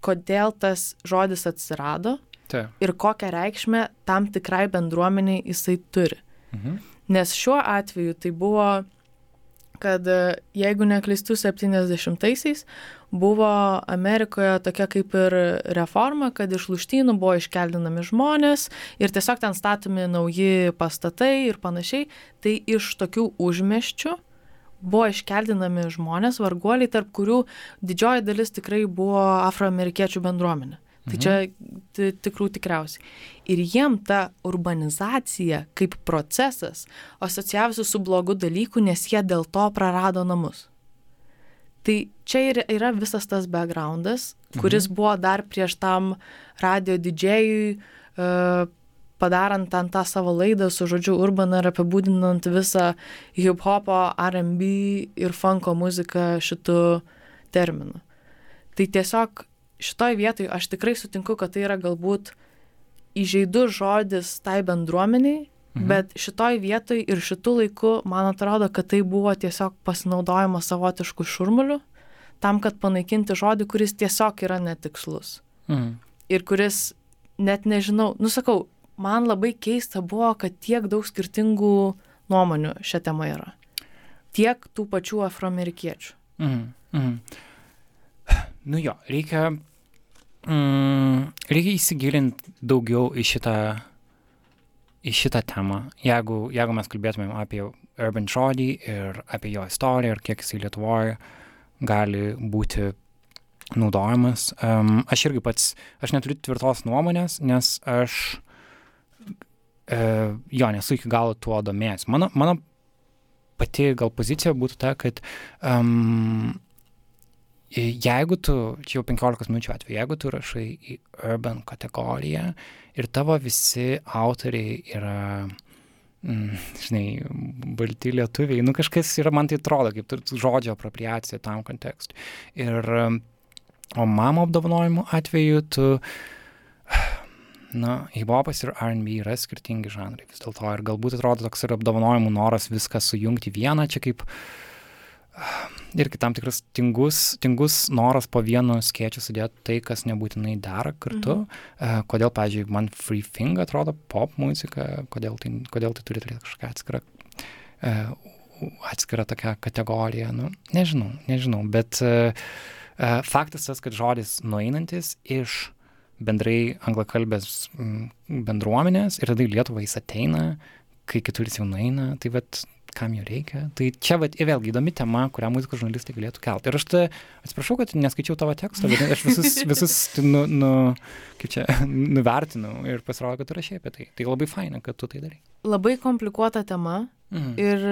kodėl tas žodis atsirado Ta. ir kokią reikšmę tam tikrai bendruomeniai jisai turi. Mhm. Nes šiuo atveju tai buvo kad e, jeigu neklystu 70-aisiais buvo Amerikoje tokia kaip ir reforma, kad iš lūštynų buvo iškeldinami žmonės ir tiesiog ten statomi nauji pastatai ir panašiai, tai iš tokių užmeščių buvo iškeldinami žmonės, varguoliai, tarp kurių didžioji dalis tikrai buvo afroamerikiečių bendruomenė. Tai mhm. čia tikrų tikriausiai. Ir jiem ta urbanizacija kaip procesas asocijavosi su blogu dalyku, nes jie dėl to prarado namus. Tai čia ir yra visas tas backgroundas, kuris mhm. buvo dar prieš tam radio didžėjui, uh, padarant ten tą savo laidą su žodžiu urban ir apibūdinant visą hip-hopo, RB ir funko muziką šitų terminų. Tai tiesiog šitoj vietoj aš tikrai sutinku, kad tai yra galbūt įžeidus žodis tai bendruomeniai, mhm. bet šitoj vietoj ir šitų laikų man atrodo, kad tai buvo tiesiog pasinaudojimas savotiškų šurmulių, tam, kad panaikinti žodį, kuris tiesiog yra netikslus. Mhm. Ir kuris net nežinau, nusakau, man labai keista buvo, kad tiek daug skirtingų nuomonių šią temą yra. Tiek tų pačių afroamerikiečių. Mhm. Mhm. Nu jo, reikia Mm, reikia įsigilinti daugiau į šitą, į šitą temą. Jeigu, jeigu mes kalbėtumėm apie urban žodį ir apie jo istoriją ir kiek jisai Lietuvoje gali būti naudojamas. Um, aš irgi pats, aš neturiu tvirtos nuomonės, nes aš uh, jo nesu iki galo tuo domėjęs. Mano, mano pati gal pozicija būtų ta, kad um, jeigu tu, čia jau 15 minučių atveju, jeigu tu rašai į urban kategoriją ir tavo visi autoriai yra, mm, žinai, balti lietuviai, nu kažkas yra, man tai atrodo, kaip žodžio apropriacija tam kontekstui. Ir, o mamo apdovanojimų atveju tu, na, hip-hopas ir RB yra skirtingi žanrai vis dėlto ir galbūt atrodo toks ir apdovanojimų noras viską sujungti vieną, čia kaip irgi tam tikras tingus, tingus noras po vienu skėčiu sudėti tai, kas nebūtinai dera kartu. Mhm. Uh, kodėl, pavyzdžiui, man free thing atrodo pop muzika, kodėl tai, kodėl tai turi turėti kažkokią atskirą, uh, atskirą tokią kategoriją. Nu, nežinau, nežinau, bet uh, faktas tas, kad žodis nueinantis iš bendrai anglakalbės bendruomenės ir tada į Lietuvą jis ateina, kai kitur jis jau nueina, tai bet kam jo reikia. Tai čia vat, vėlgi įdomi tema, kurią muzikos žurnalistai galėtų kelti. Ir aš tai atsiprašau, kad neskaičiau tavo teksto, bet aš visus, visus nu, nu, kaip čia, nuvertinau ir pasirodo, kad tu rašai apie tai. Tai labai faina, kad tu tai darai. Labai komplikuota tema mhm. ir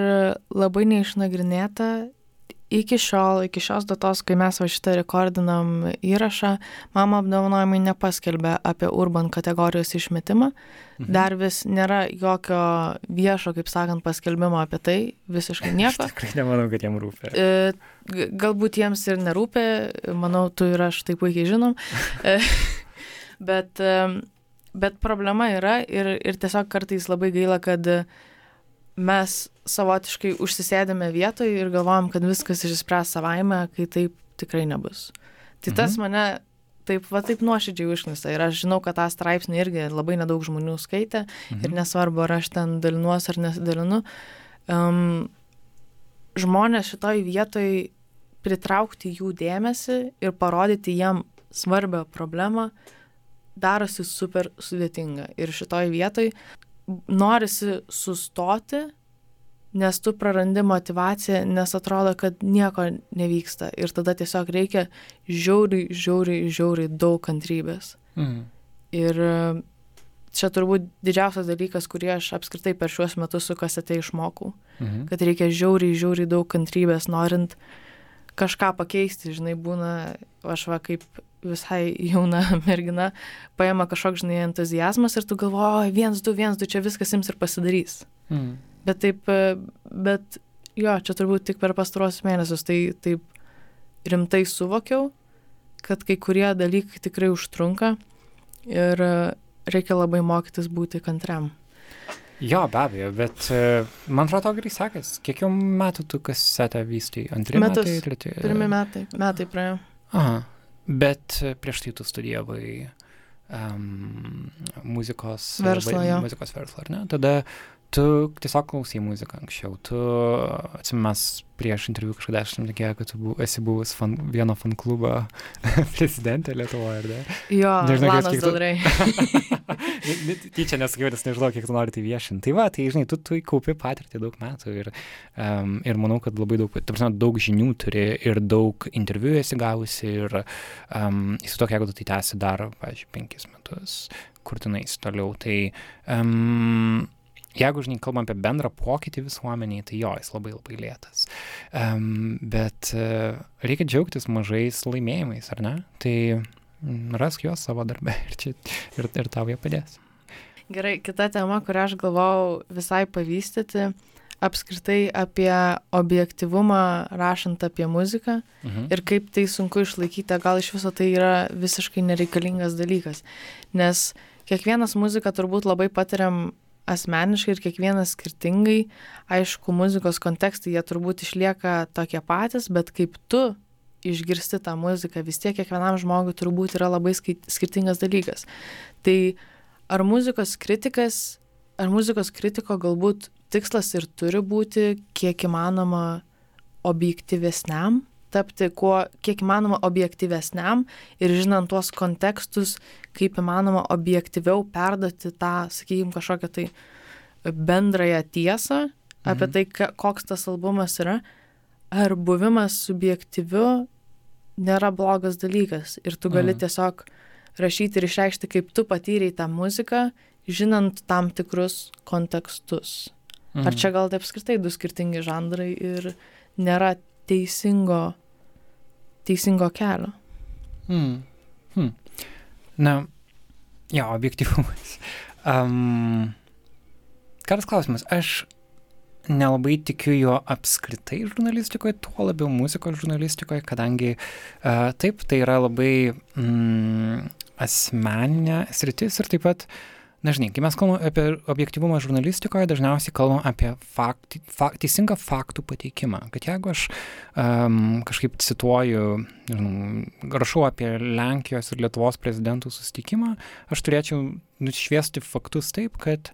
labai neišnagrinėta iki šiol, iki šios datos, kai mes va šitą rekordinam įrašą, mama apdovanojimai nepaskelbė apie urban kategorijos išmetimą. Mhm. Dar vis nėra jokio viešo, kaip sakant, paskelbimo apie tai, visiškai nieko. Aš tikrai nemanau, kad jiem rūpė. E, galbūt jiems ir nerūpė, manau, tu ir aš tai puikiai žinom. E, bet, e, bet problema yra ir, ir tiesiog kartais labai gaila, kad mes savotiškai užsisėdėme vietoje ir galvojam, kad viskas išspręs savaime, kai taip tikrai nebus. Tai tas mhm. mane taip, va taip nuoširdžiai užknista ir aš žinau, kad tą straipsnį irgi labai nedaug žmonių skaitė mhm. ir nesvarbu, ar aš ten dalinuosi ar nesidalinu. Um, žmonės šitoj vietoj pritraukti jų dėmesį ir parodyti jiem svarbią problemą darosi super sudėtinga. Ir šitoj vietoj norisi sustoti, nes tu prarandi motivaciją, nes atrodo, kad nieko nevyksta. Ir tada tiesiog reikia žiauriai, žiauriai, žiauriai daug kantrybės. Mhm. Ir e, čia turbūt didžiausias dalykas, kurį aš apskritai per šiuos metus su kasete išmokau. Mhm. Kad reikia žiauriai, žiauriai daug kantrybės, norint kažką pakeisti. Žinai, būna, aš va kaip visai jauna mergina, paima kažkoks, žinai, entuzijazmas ir tu galvoji, viens, du, viens, du, čia viskas jums ir pasidarys. Mm. Bet taip, bet jo, čia turbūt tik per pastaruosius mėnesius tai taip rimtai suvokiau, kad kai kurie dalykai tikrai užtrunka ir reikia labai mokytis būti kantriam. Jo, be abejo, bet man atrodo, gerai sekės. Kiek jau metų tu kasetę vystai? Antri Metus, metai? Pirmi metai, metai praėjo. Aha, Bet prieš tai tu studijavai um, muzikos verslą, va, muzikos verslą, ar ne? Tada tu tiesiog klausai muziką anksčiau. Tu, atsimas, prieš interviu kažkada aš netikėjau, kad tu bu, esi buvus fan, vieno fan klubo prezidentė Lietuvoje, ar ne? Jo, nežinau, Lanas kiek Daldrai. Tu... Tyčia nesakiau, nes nežinau, kiek tu nori tai viešinti. Tai va, tai žinai, tu, tu kaupi patirtį daug metų ir, um, ir manau, kad labai daug, ta prasme, daug žinių turi ir daug interviu esi gavusi ir um, įsivaizduok, jeigu tu tai tęsi dar, pavyzdžiui, penkis metus, kur tenais toliau. Tai um, jeigu, žinai, kalbam apie bendrą pokytį visuomeniai, tai jo, jis labai labai lėtas. Um, bet uh, reikia džiaugtis mažais laimėjimais, ar ne? Tai mm, rask juos savo darbę ir, čia, ir, ir tau jie padės. Gerai, kita tema, kurią aš galvau visai pavystyti, apskritai apie objektivumą rašant apie muziką mhm. ir kaip tai sunku išlaikyti, gal iš viso tai yra visiškai nereikalingas dalykas. Nes kiekvienas muziką turbūt labai patiriam asmeniškai ir kiekvienas skirtingai. Aišku, muzikos kontekstai jie turbūt išlieka tokie patys, bet kaip tu išgirsti tą muziką, vis tiek kiekvienam žmogui turbūt yra labai skirtingas dalykas. Tai ar muzikos kritikas, ar muzikos kritiko galbūt tikslas ir turi būti kiek įmanoma objektyvesniam tapti kuo kiek įmanoma objektyvesniam ir žinant tuos kontekstus, kaip įmanoma objektyviau perduoti tą, sakykime, kažkokią tai bendrąją tiesą apie mhm. tai, koks tas albumas yra, ar buvimas subjektyviu nėra blogas dalykas ir tu gali mhm. tiesiog rašyti ir išreikšti, kaip tu patyrei tą muziką, žinant tam tikrus kontekstus. Mhm. Ar čia gal tai apskritai du skirtingi žanrai ir nėra teisingo, teisingo kelio. Hmm. Hmm. Na, jo, objektyvumas. Um, karas klausimas. Aš nelabai tikiu jo apskritai žurnalistikoje, tuo labiau muzikos žurnalistikoje, kadangi uh, taip, tai yra labai mm, asmeninė sritis ir taip pat uh, na žinai, kai mes kalbame apie objektivumą žurnalistikoje, dažniausiai kalbame apie fakti, fakt, teisingą faktų pateikimą. Kad jeigu aš um, kažkaip cituoju, nežinau, rašau apie Lenkijos ir Lietuvos prezidentų susitikimą, aš turėčiau nušviesti faktus taip, kad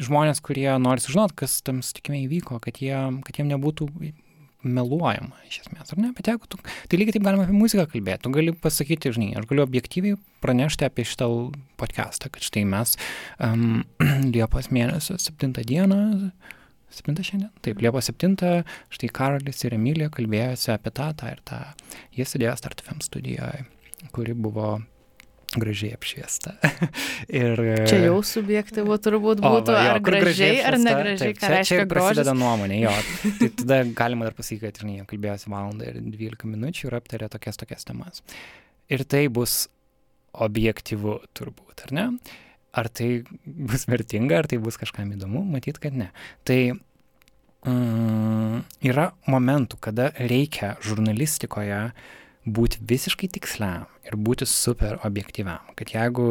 žmonės, kurie nori sužinoti, kas tam susitikime įvyko, kad, jie, kad jiem nebūtų meluojama iš esmės, ar ne? Bet jeigu tu, tai lygiai taip galima apie muziką kalbėti, tu gali pasakyti, žinai, aš galiu objektyviai pranešti apie šitą podcastą, kad štai mes um, Liepos mėnesio 7 dieną, 7 šiandien, taip, Liepos 7, štai Karolis ir Emilija kalbėjosi apie tą, tą ir tą. Jie sėdėjo Start FM studijoje, kuri buvo gražiai apšviesta. ir, čia jau subjektyvu turbūt būtų, o, va, jo, ar gražiai, gražiai apšviesta, ar negražiai, taip, ką čia, reiškia čia grožis. Prasideda nuomonė, jo. tai tada galima dar pasakyti, kad, žinai, kalbėjosi valandą ir 12 minučių ir aptarė tokias tokias temas. Ir tai bus objektyvu turbūt, ar ne? Ar tai bus vertinga, ar tai bus kažkam įdomu, matyt, kad ne. Tai mm, yra momentų, kada reikia žurnalistikoje būti visiškai tiksliam ir būti super objektyviam. Kad jeigu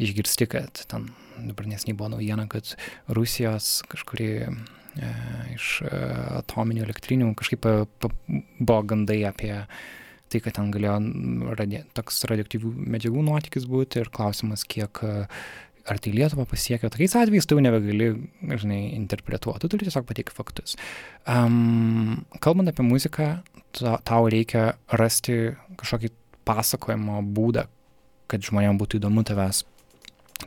išgirsti, kad ten dabar nesnei buvo naujiena, kad Rusijos kažkuri e, iš e, atominių elektrinių kažkaip e, buvo gandai apie tai, kad ten galėjo radė, toks radioaktyvių medžiagų nuotykis būti ir klausimas, kiek ar tai Lietuvą pasiekia, tokiais atvejais tu jau nebegali, žinai, interpretuoti, tu turi tiesiog pateikti faktus. Um, kalbant apie muziką, tau reikia rasti kažkokį pasakojimo būdą, kad žmonėms būtų įdomu tavęs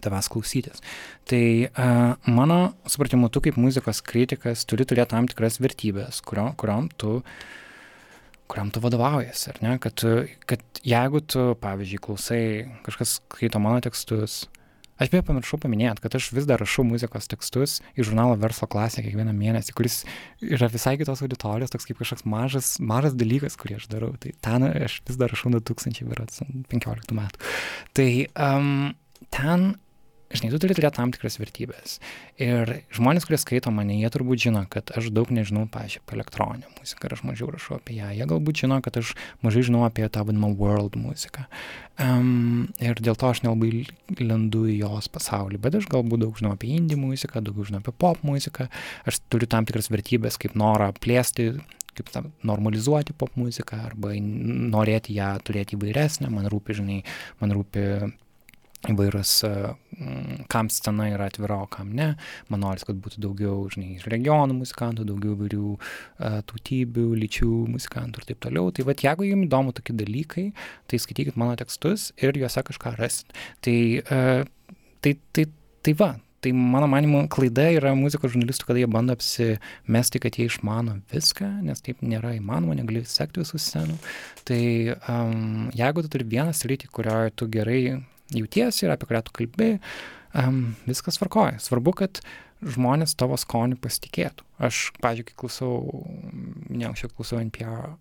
tavęs klausytis. Tai uh, mano supratimu, tu kaip muzikos kritikas turi turėti tam tikras vertybės, kurio, kuriom tu kuriam tu vadovaujasi, ar ne? Kad, kad jeigu tu, pavyzdžiui, klausai, kažkas skaito mano tekstus, Aš beje pamiršau paminėti, kad aš vis dar rašau muzikos tekstus į žurnalą Verslo klasę kiekvieną mėnesį, kuris yra visai kitos auditorijos, toks kaip kažkoks mažas, mažas dalykas, kurį aš darau. Tai ten aš vis dar rašau nuo 2015 metų. Tai um, ten žinai, tu turi turėti tam tikras vertybės. Ir žmonės, kurie skaito mane, jie turbūt žino, kad aš daug nežinau, pažiūrėjau, apie elektroninę muziką aš mažiau rašau apie ją. Jie galbūt žino, kad aš mažai žinau apie tą vadinamą world muziką. Um, ir dėl to aš nelabai lendu į jos pasaulį, bet aš galbūt daug žinau apie indie muziką, daugiau žinau apie pop muziką. Aš turiu tam tikras vertybės, kaip norą plėsti kaip tam, normalizuoti pop muziką arba norėti ją turėti įvairesnę, man rūpi, žinai, man rūpi įvairūs, kam scena yra atvira, o kam ne. Man noris, kad būtų daugiau, žinai, iš regionų muzikantų, daugiau įvairių uh, tautybių, lyčių muzikantų ir taip toliau. Tai vad, jeigu jums įdomu tokie dalykai, tai skaitykit mano tekstus ir juose kažką rasit. Tai, uh, tai, tai, tai va, Tai mano manimu, klaida yra muzikos žurnalistų, kada jie bando apsimesti, kad jie išmano viską, nes taip nėra įmanoma, negali sekti visų scenų. Tai um, jeigu tu turi vieną sritį, kurioje tu gerai jautiesi ir apie kurią tu kalbi, um, viskas tvarkoja. Svarbu, kad žmonės tavo skonį pasitikėtų. Aš, pažiūrėjau, kai klausau, ne anksčiau klausau NPR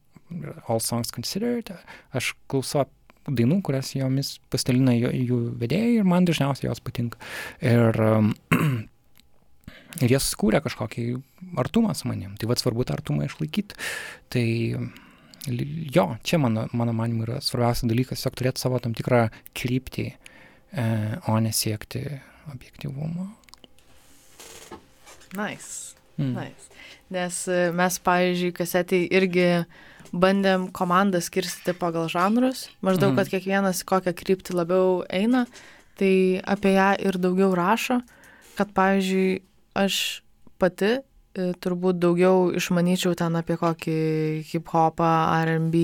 All Songs Considered, aš klausau dainų, kurias jomis pasidalina jų, jų vedėjai ir man dažniausiai jos patinka. Ir, um, ir jie susikūrė kažkokį artumą su manim. Tai vad svarbu tą artumą išlaikyti. Tai jo, čia mano, mano manimu yra svarbiausias dalykas, tiesiog turėti savo tam tikrą kryptį, e, o nesiekti objektivumo. Nice. Mm. nice. Nes e, mes, pavyzdžiui, kasetį irgi bandėm komandą skirstyti pagal žanrus, maždaug, mm. kad kiekvienas kokią kryptį labiau eina, tai apie ją ir daugiau rašo, kad, pavyzdžiui, aš pati turbūt daugiau išmanyčiau ten apie kokį hip-hopą, RB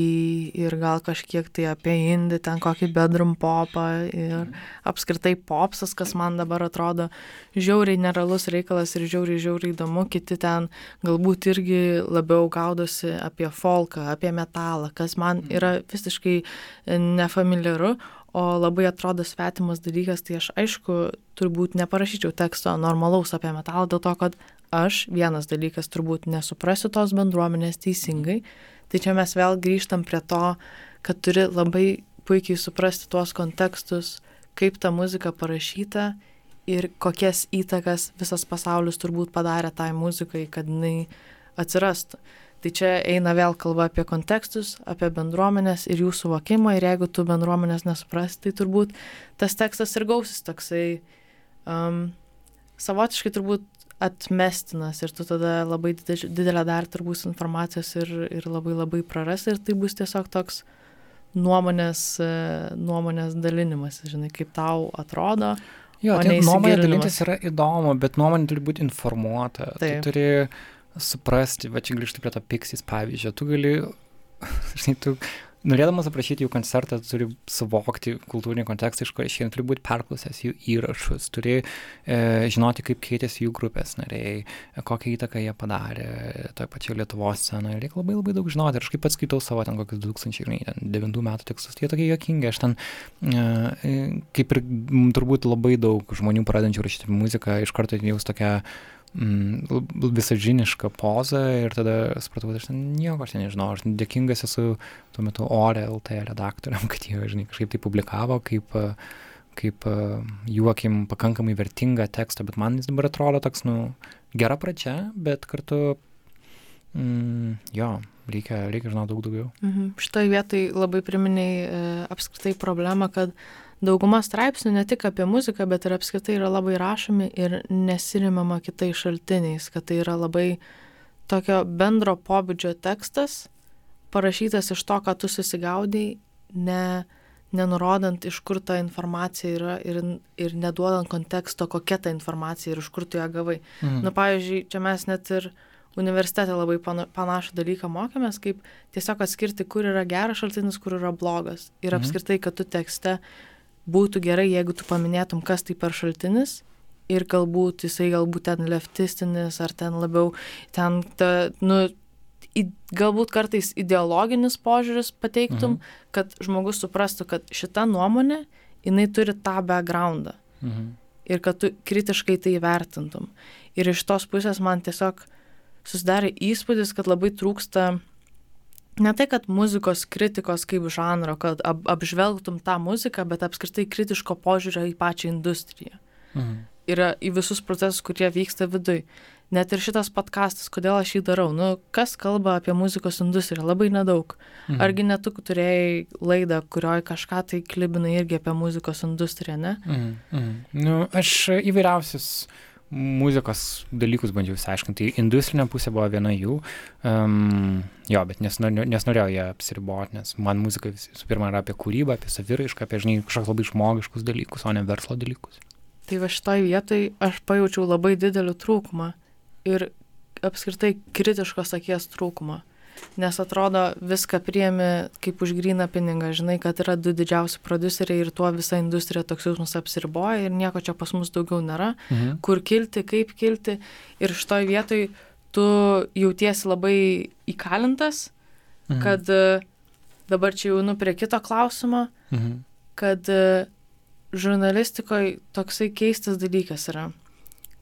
ir gal kažkiek tai apie indį, ten kokį bedroom popą ir apskritai popsas, kas man dabar atrodo žiauriai nerealus reikalas ir žiauriai žiauriai įdomu, kiti ten galbūt irgi labiau gaudosi apie folką, apie metalą, kas man mhm. yra visiškai nefamiliaru, o labai atrodo svetimas dalykas, tai aš aišku turbūt neparašyčiau teksto normalaus apie metalą dėl to, kad aš vienas dalykas turbūt nesuprasiu tos bendruomenės teisingai, tai čia mes vėl grįžtam prie to, kad turi labai puikiai suprasti tuos kontekstus, kaip ta muzika parašyta ir kokias įtakas visas pasaulis turbūt padarė tai muzikai, kad jinai atsirastų. Tai čia eina vėl kalba apie kontekstus, apie bendruomenės ir jų suvokimą ir jeigu tu bendruomenės nesuprasti, tai turbūt tas tekstas ir gausis toksai um, savotiškai turbūt atmestinas ir tu tada labai didelę dar turbūt informacijos ir, ir labai labai praras ir tai bus tiesiog toks nuomonės, e, nuomonės dalinimas, žinai, kaip tau atrodo. Jo, tai nuomonė dalintis yra įdomu, bet nuomonė turi būti informuota. Taip. Tu turi suprasti, va čia grįžti prie to piksis pavyzdžio, tu gali, žinai, tu norėdamas aprašyti jų koncertą, turi suvokti kultūrinį kontekstą, iš ko išeina, turi būti perklausęs jų įrašus, turi e, žinoti, kaip keitėsi jų grupės nariai, kokią įtaką jie padarė toje pačioje Lietuvos scenoje. Reikia labai labai daug žinoti. Ir aš kaip pats skaitau savo ten kokius 2009 metų tekstus, tai jie tokie jokingi. Aš ten, e, kaip ir turbūt labai daug žmonių pradedančių rašyti muziką, iš karto jaus tokia visažinišką pozą ir tada supratau, kad aš ten nieko aš ten nežinau, aš dėkingas esu tuo metu Ore LT redaktoriam, kad jie, žinai, kažkaip tai publikavo kaip, kaip juokim pakankamai vertingą tekstą, bet man jis dabar atrodo toks, nu, gera pradžia, bet kartu, mm, jo, reikia, reikia žinoti daug daugiau. Mhm. Šitoje vietoje labai priminiai e, apskritai problemą, kad dauguma straipsnių ne tik apie muziką, bet ir apskritai yra labai rašomi ir nesirimama kitais šaltiniais, kad tai yra labai tokio bendro pobūdžio tekstas, parašytas iš to, ką tu susigaudai, ne, nenurodant, iš kur ta informacija yra ir, ir neduodant konteksto, kokia ta informacija ir iš kur tu ją gavai. Mhm. Na, nu, pavyzdžiui, čia mes net ir universitete labai panašų dalyką mokėmės, kaip tiesiog atskirti, kur yra geras šaltinis, kur yra blogas. Ir mhm. apskritai, kad tu tekste būtų gerai, jeigu tu paminėtum, kas tai per šaltinis ir galbūt jisai galbūt ten leftistinis ar ten labiau ten, ta, nu, į, galbūt kartais ideologinis požiūris pateiktum, mhm. kad žmogus suprastų, kad šita nuomonė, jinai turi tą backgroundą. Mhm. Ir kad tu kritiškai tai vertintum. Ir iš tos pusės man tiesiog susidarė įspūdis, kad labai trūksta ne tai, kad muzikos kritikos kaip žanro, kad ap, apžvelgtum tą muziką, bet apskritai kritiško požiūrio į pačią industriją. Mhm. Yra į visus procesus, kurie vyksta viduj. Net ir šitas podkastas, kodėl aš jį darau, nu, kas kalba apie muzikos industriją, labai nedaug. Mhm. Argi netuk turėjai laidą, kurioje kažką tai klibinai irgi apie muzikos industriją, ne? Mhm. Mhm. Nu, aš įvairiausius uh, muzikos dalykus bandžiau išsiaiškinti. Industrinė pusė buvo viena jų. Um, jo, bet nes, nes norėjau ją apsiriboti, nes man muzika visų pirma yra apie kūrybą, apie saviraišką, apie, žinai, kažkokius labai žmogiškus dalykus, o ne verslo dalykus. Tai va šitoj vietoj aš pajaučiau labai didelį trūkumą ir apskritai kritiškos akies trūkumą nes atrodo viską priemi kaip už gryną pinigą, žinai, kad yra du didžiausi produceriai ir tuo visa industrija toks jausmas apsiriboja ir nieko čia pas mus daugiau nėra, mhm. kur kilti, kaip kilti ir šitoj vietoj tu jautiesi labai įkalintas, mhm. kad e, dabar čia jau nu prie kito klausimo, mhm. kad e, žurnalistikoje toksai keistas dalykas yra,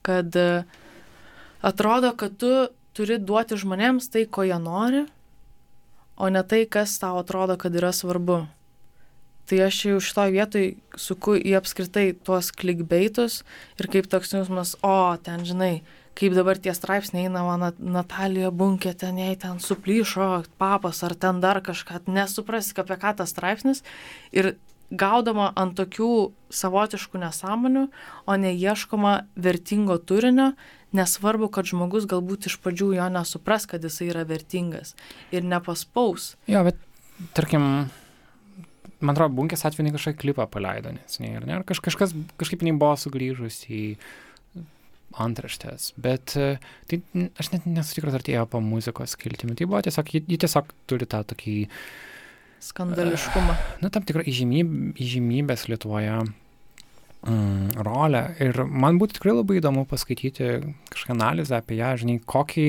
kad e, atrodo, kad tu turi duoti žmonėms tai, ko jie nori, o ne tai, kas tau atrodo, kad yra svarbu. Tai aš jau šitoje vietoje suku į apskritai tuos klikbeitus ir kaip toks jausmas, o ten žinai, kaip dabar tie straipsniai eina, man Natalija bunkė, ten jai ten suplyšo papas ar ten dar kažką, nesuprasi, apie ką tas straipsnis. Ir gaudama ant tokių savotiškų nesąmonių, o neieškoma vertingo turinio, nesvarbu, kad žmogus galbūt iš pradžių jo nesupras, kad jisai yra vertingas ir nepaspaus. Jo, bet tarkim, man atrodo, bunkės atveju kažkokį klipą paleido, nes ne, ir ne, kaž, kažkas kažkaip nebuvo sugrįžus į antraštės, bet tai aš net nesu tikras, ar tai ėjo po muzikos kiltimi, tai buvo tiesiog, ji, ji tiesiog turi tą tokį skandališkumą. Na, tam tikrą įžymybės Lietuvoje mm, rolę. Ir man būtų tikrai labai įdomu paskaityti kažkokią analizę apie ją, žinai, kokį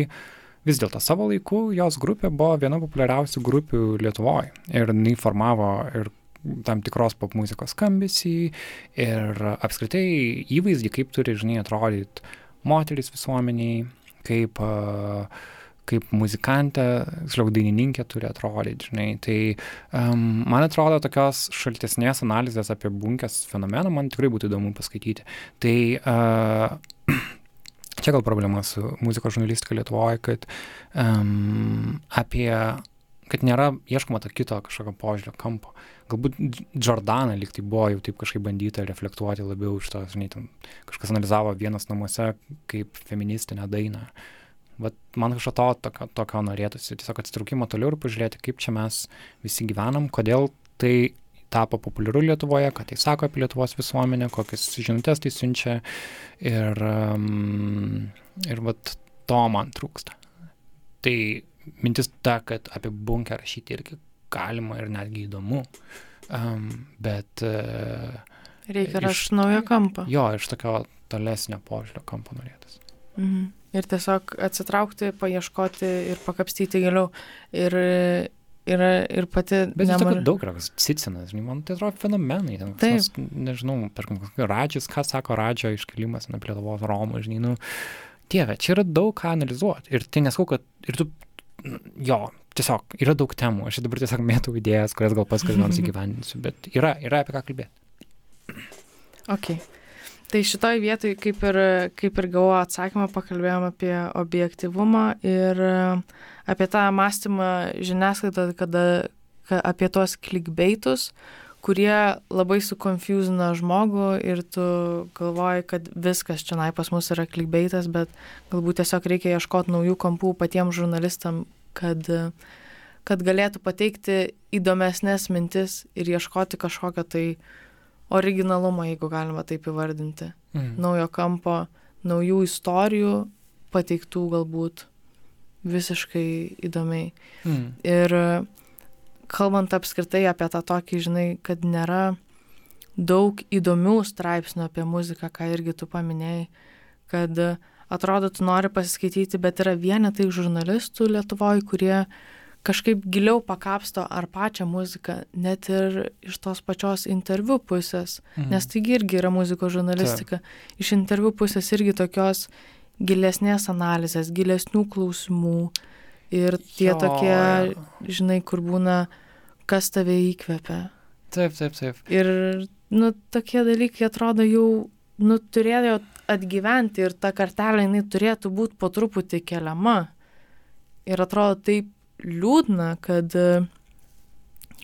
vis dėlto savo laiku jos grupė buvo viena populiariausių grupių Lietuvoje. Ir jinai formavo ir tam tikros pop muzikos skambesį ir apskritai įvaizdį, kaip turi, žinai, atrodyti moteris visuomeniai, kaip uh, kaip muzikantė, tiksliau dainininkė turi atrodyti, žinai. Tai um, man atrodo, tokios šaltesnės analizės apie bunkės fenomeną man tikrai būtų įdomu paskaityti. Tai uh, čia gal problema su muzikos žurnalistika Lietuvoje, kad um, apie kad nėra ieškoma to kito kažkokio požiūrio kampo. Galbūt Jordana liktai buvo jau taip kažkaip bandyta reflektuoti labiau iš to, žinai, ten kažkas analizavo vienas namuose kaip feministinę dainą. Uh, Vat man kažko to tokio, tokio norėtųsi, tiesiog atsitraukimo toliau ir pažiūrėti, kaip čia mes visi gyvenam, kodėl tai tapo populiaru Lietuvoje, ką tai sako apie Lietuvos visuomenę, kokias žinutės tai siunčia ir, um, ir vat to man trūksta. Tai mintis ta, kad apie bunkę rašyti irgi galima ir netgi įdomu. Um, bet... Uh, Reikia rasti naują kampą. Jo, iš tokio tolesnio požiūrio kampo norėtas. Mhm. Ir tiesiog atsitraukti, paieškoti ir pakapstyti giliau. Ir, ir, ir pati... Bet nemar... daug yra, Cicinas, man tai atrodo fenomenai. Ten, Taip. Nes, nežinau, tarkim, Radžis, ką sako Radžio iškelimas, na, prie Lietuvos Romų, žinai, nu, dieve, čia yra daug ką analizuoti. Ir tai nesakau, kad ir tu, jo, tiesiog yra daug temų. Aš dabar tiesiog mėtau idėjas, kurias gal paskui nors įgyvendinsiu, bet yra, yra apie ką kalbėti. Ok. Tai šitoj vietoj, kaip ir, kaip ir gavau atsakymą, pakalbėjom apie objektivumą ir e, apie tą mąstymą žiniasklaidą, kada, kada apie tos klikbeitus, kurie labai sukonfuzina žmogų ir tu galvoji, kad viskas čia pas mus yra klikbeitas, bet galbūt tiesiog reikia ieškoti naujų kampų patiems žurnalistam, kad, kad galėtų pateikti įdomesnės mintis ir ieškoti kažkokio tai uh, originalumo, jeigu galima taip įvardinti. Mm. Naujo kampo, naujų istorijų, pateiktų galbūt visiškai įdomiai. Mm. Ir kalbant apskritai apie tą tokį, žinai, kad nėra daug įdomių straipsnių apie muziką, ką irgi tu paminėjai, kad atrodo, tu nori pasiskaityti, bet yra vienetai žurnalistų Lietuvoje, kurie uh, kažkaip giliau pakapsto ar pačią muziką, net ir iš tos pačios interviu pusės, mhm. nes taigi irgi yra muzikos žurnalistika. Ta. Iš interviu pusės irgi tokios gilesnės analizės, gilesnių klausimų ir tie jo, tokie, žinai, kur būna, kas tave įkvepia. Taip, taip, taip. Ir, nu, tokie dalykai atrodo jau, nu, turėjo atgyventi ir ta kartelė, jinai turėtų būti po truputį keliama. Ir atrodo taip liūdna, kad,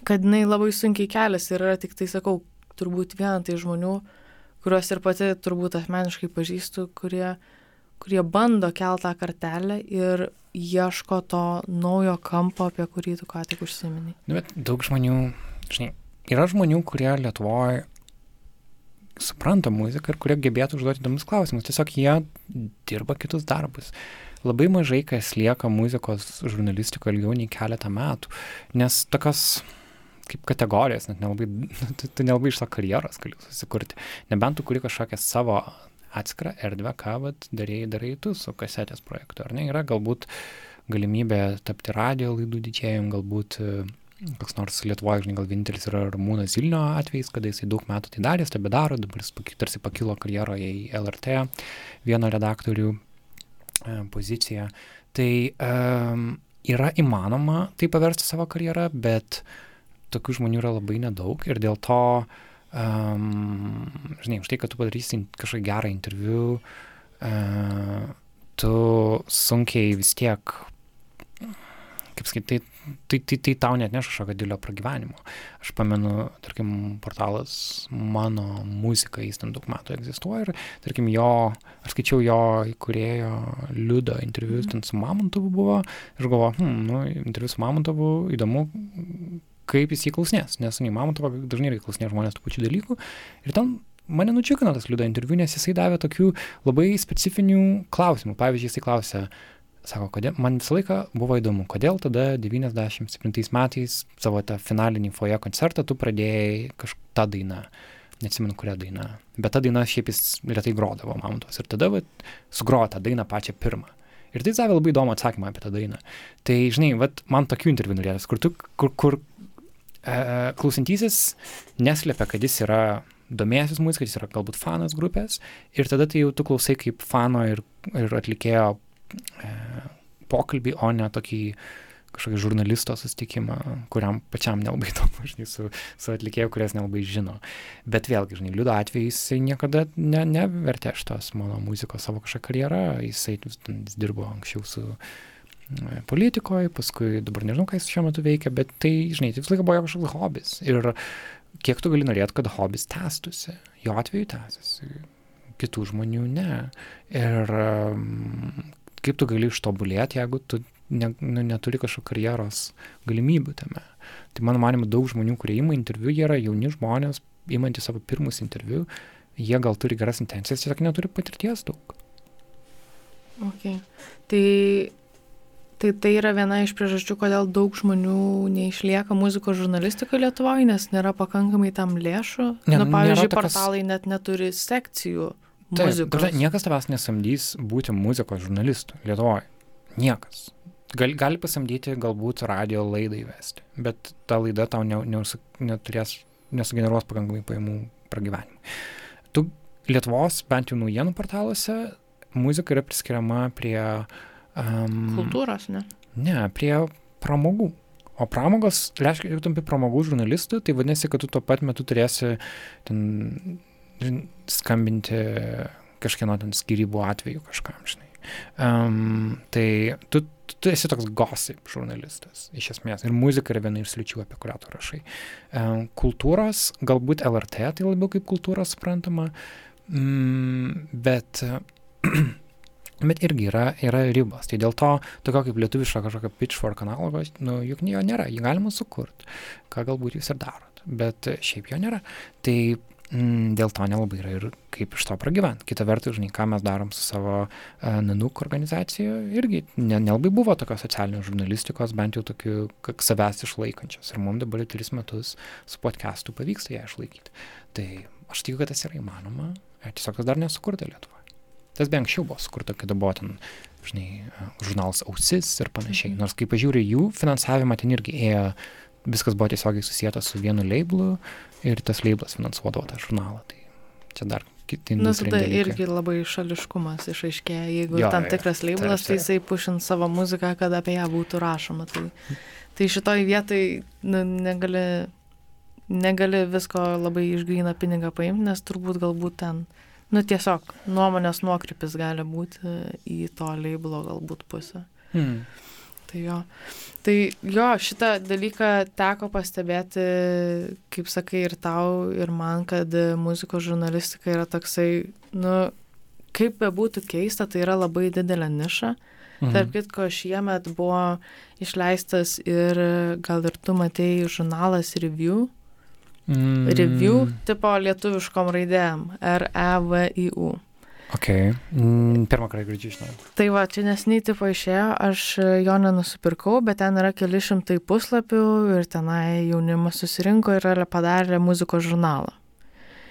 kad jinai labai sunkiai keliasi ir yra tik tai, sakau, turbūt viena tai žmonių, kuriuos ir pati turbūt asmeniškai pažįstu, kurie, kurie bando keltą kartelę ir ieško to naujo kampo, apie kurį tu ką tik užsimeni. Nu, bet daug žmonių, žinai, yra žmonių, kurie Lietuvoje supranta muziką ir kurie gebėtų užduoti įdomus klausimus. Tiesiog jie dirba kitus darbus labai mažai kas lieka muzikos žurnalistikoje ilgiau nei keletą metų, nes tokios kaip kategorijos, net nelabai, tu, tu nelabai iš to karjeros gali susikurti, nebent tu kuri kažkokią savo atskirą erdvę, ką vat, darai, darai tu su kasetės projektu, ar ne, yra galbūt galimybė tapti radio laidų didžėjim, galbūt e, koks nors Lietuvoje, žinai, gal vienintelis yra Ramūnas Zilnio atvejais, kada jisai daug metų tai darė, tebe daro, dabar jis tarsi pakilo karjeroje į LRT vieną redaktorių poziciją. Tai um, yra įmanoma tai paversti savo karjerą, bet tokių žmonių yra labai nedaug ir dėl to, um, žinai, už tai, kad tu padarysi kažkokį gerą interviu, uh, tu sunkiai vis tiek kaip sakyti, tai, tai, tai, tau net neš kažkokio didelio pragyvenimo. Aš pamenu, tarkim, portalas mano muzika, jis ten daug metų egzistuoja ir, tarkim, jo, aš skaičiau jo įkūrėjo liudo interviu, mm. ten su Mamontovu buvo ir galvoju, hm, nu, interviu su Mamontovu įdomu, kaip jis jį klausnės, nes nei Mamontovo dažnai reikia klausinėti žmonės tų pačių dalykų ir ten mane nudžiugino tas liudo interviu, nes jisai davė tokių labai specifinių klausimų. Pavyzdžiui, jisai klausė, Sako, kodėl, man visą laiką buvo įdomu, kodėl tada 97 metais savo tą finalinį foje koncertą tu pradėjai kažką dainą, neatsimenu kurią dainą, bet ta daina šiaip jis retai grodavo mamontos ir tada va, sugrojo tą dainą pačią pirmą. Ir tai davė labai įdomų atsakymą apie tą dainą. Tai, žinai, vat, man tokių interviu norėtas, kur, tu, kur, kur e, klausantysis neslėpia, kad jis yra domėjęsis muzika, jis yra galbūt fanas grupės ir tada tai jau tu klausai kaip fano ir, ir atlikėjo pokalbį, o ne tokį kažkokį žurnalisto susitikimą, kuriam pačiam nelabai įdomu, žinai, su, su atlikėju, kurias nelabai žino. Bet vėlgi, žinai, liudo atveju jisai niekada ne, nevertė šitos mano muzikos savo kažkokią karjerą, jisai jis dirbo anksčiau su e, politikoje, paskui dabar nežinau, ką jis šiuo metu veikia, bet tai, žinai, tai visą laiką buvo kažkoks hobis. Ir kiek tu gali norėti, kad hobis tęstųsi. Jo atveju tęsiasi, kitų žmonių ne. Ir kaip tu gali ištobulėti, jeigu tu ne, nu, neturi kažkokio karjeros galimybių tame. Tai mano manimu, daug žmonių, kurie ima interviu, jie yra jauni žmonės, imantys savo pirmus interviu, jie gal turi geras intencijas, tiesiog neturi patirties daug. Ok. Tai Tai tai yra viena iš priežasčių, kodėl daug žmonių neišlieka muzikos žurnalistikoje Lietuvoje, nes nėra pakankamai tam lėšų. Ne, nu, pavyzdžiui, tokios... portalai net neturi sekcijų. Taip, dažnai, niekas tavęs nesamdys būti muzikos žurnalistu Lietuvoje. Niekas. Gal, gali pasamdyti galbūt radio laidą įvesti, bet ta laida tau ne, ne, neturės, nesugeneruos pakankamai pajamų pragyvenimui. Tu Lietuvos, bent jau naujienų portaluose, muzika yra priskiriama prie Um, Kultūros, ne? Ne, prie pramogų. O pramogos, reiškia, jeigu tampi pramogų žurnalistų, tai vadinasi, kad tu tuo pat metu turėsi ten skambinti kažkieno ten skirybų atveju kažkam, žinai. Um, tai tu, tu, esi toks gossip žurnalistas, iš esmės. Ir muzika yra viena iš sličių, apie kurią tu rašai. Um, kultūros, galbūt LRT tai labiau kaip kultūra suprantama, um, bet Bet irgi yra, yra ribos. Tai dėl to tokio kaip lietuviško kažkokio pitchfork analogo, nu, juk jo nėra, jį galima sukurti, ką galbūt jūs ir darot, bet šiaip jo nėra. Tai dėl to nelabai yra ir kaip iš to pragyventi. Kita vertus, žinai, ką mes darom su savo uh, NANUK organizacija, irgi ne, nelabai buvo tokios socialinės žurnalistikos, bent jau tokių, savęs išlaikančios. Ir mums dabar tris metus su podcastu pavyksta ją išlaikyti. Tai aš tikiu, kad tas yra įmanoma, tiesiog tas dar nesukurta Lietuva. Tas be anksčiau buvo sukurta, kada buvo ten, žinai, žurnalas ausis ir panašiai. Mhm. Nors kai pažiūrė jų finansavimą, ten irgi ėjo, viskas buvo tiesiogiai susijęta su vienu labelu ir tas labelas finansuodavo tą žurnalą. Tai čia dar kiti. Na, tada irgi labai šališkumas išaiškėja, jeigu jo, tam tikras labelas, tai jisai pušint savo muziką, kad apie ją būtų rašoma. Tai, tai šitoj vietai nu, negali, negali visko labai išgrįna pinigą paimti, nes turbūt galbūt ten nu tiesiog nuomonės nuokrypis gali būti į to leiblo galbūt pusę. Hmm. Tai jo. Tai jo, šitą dalyką teko pastebėti, kaip sakai, ir tau, ir man, kad muzikos žurnalistika yra toksai, nu, kaip bebūtų keista, tai yra labai didelė niša. Mhm. Tarp kitko, šiemet buvo išleistas ir gal ir tu matėjai žurnalas Review, Mm. Review tipo lietuviškom raidėm. R-E-V-I-U. Ok, mm, pirmą kartą girdžiu žinau. Tai va, čia nesnei tipo išėjo, aš jo nenusipirkau, bet ten yra keli šimtai puslapių ir tenai jaunimas susirinko ir padarė muzikos žurnalą.